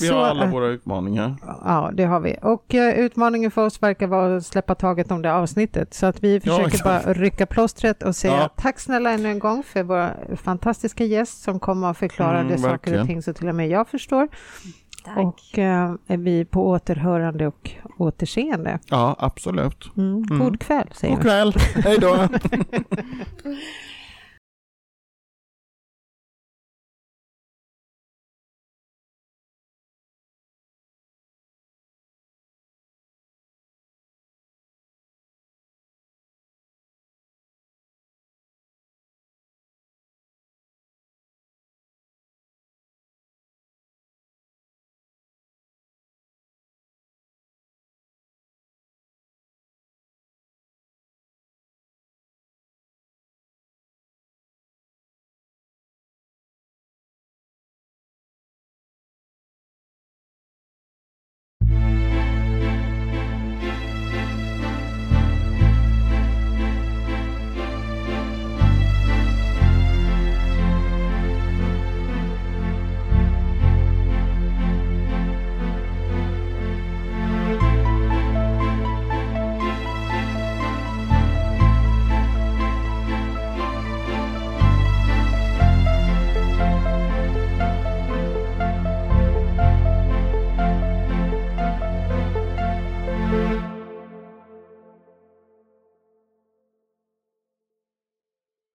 Vi Så, har alla äh, våra utmaningar. Ja, det har vi. Och eh, utmaningen för oss verkar vara att släppa taget om det avsnittet. Så att vi försöker exakt. bara rycka plåstret och säga Ja. tack snälla ännu en gång för vår fantastiska gäst som kommer att förklara Mm, det saker och ting så till och med jag förstår. Tack. Och eh, är vi på återhörande och återseende. Ja, absolut. Mm. Mm. God kväll säger God kväll. Hej då.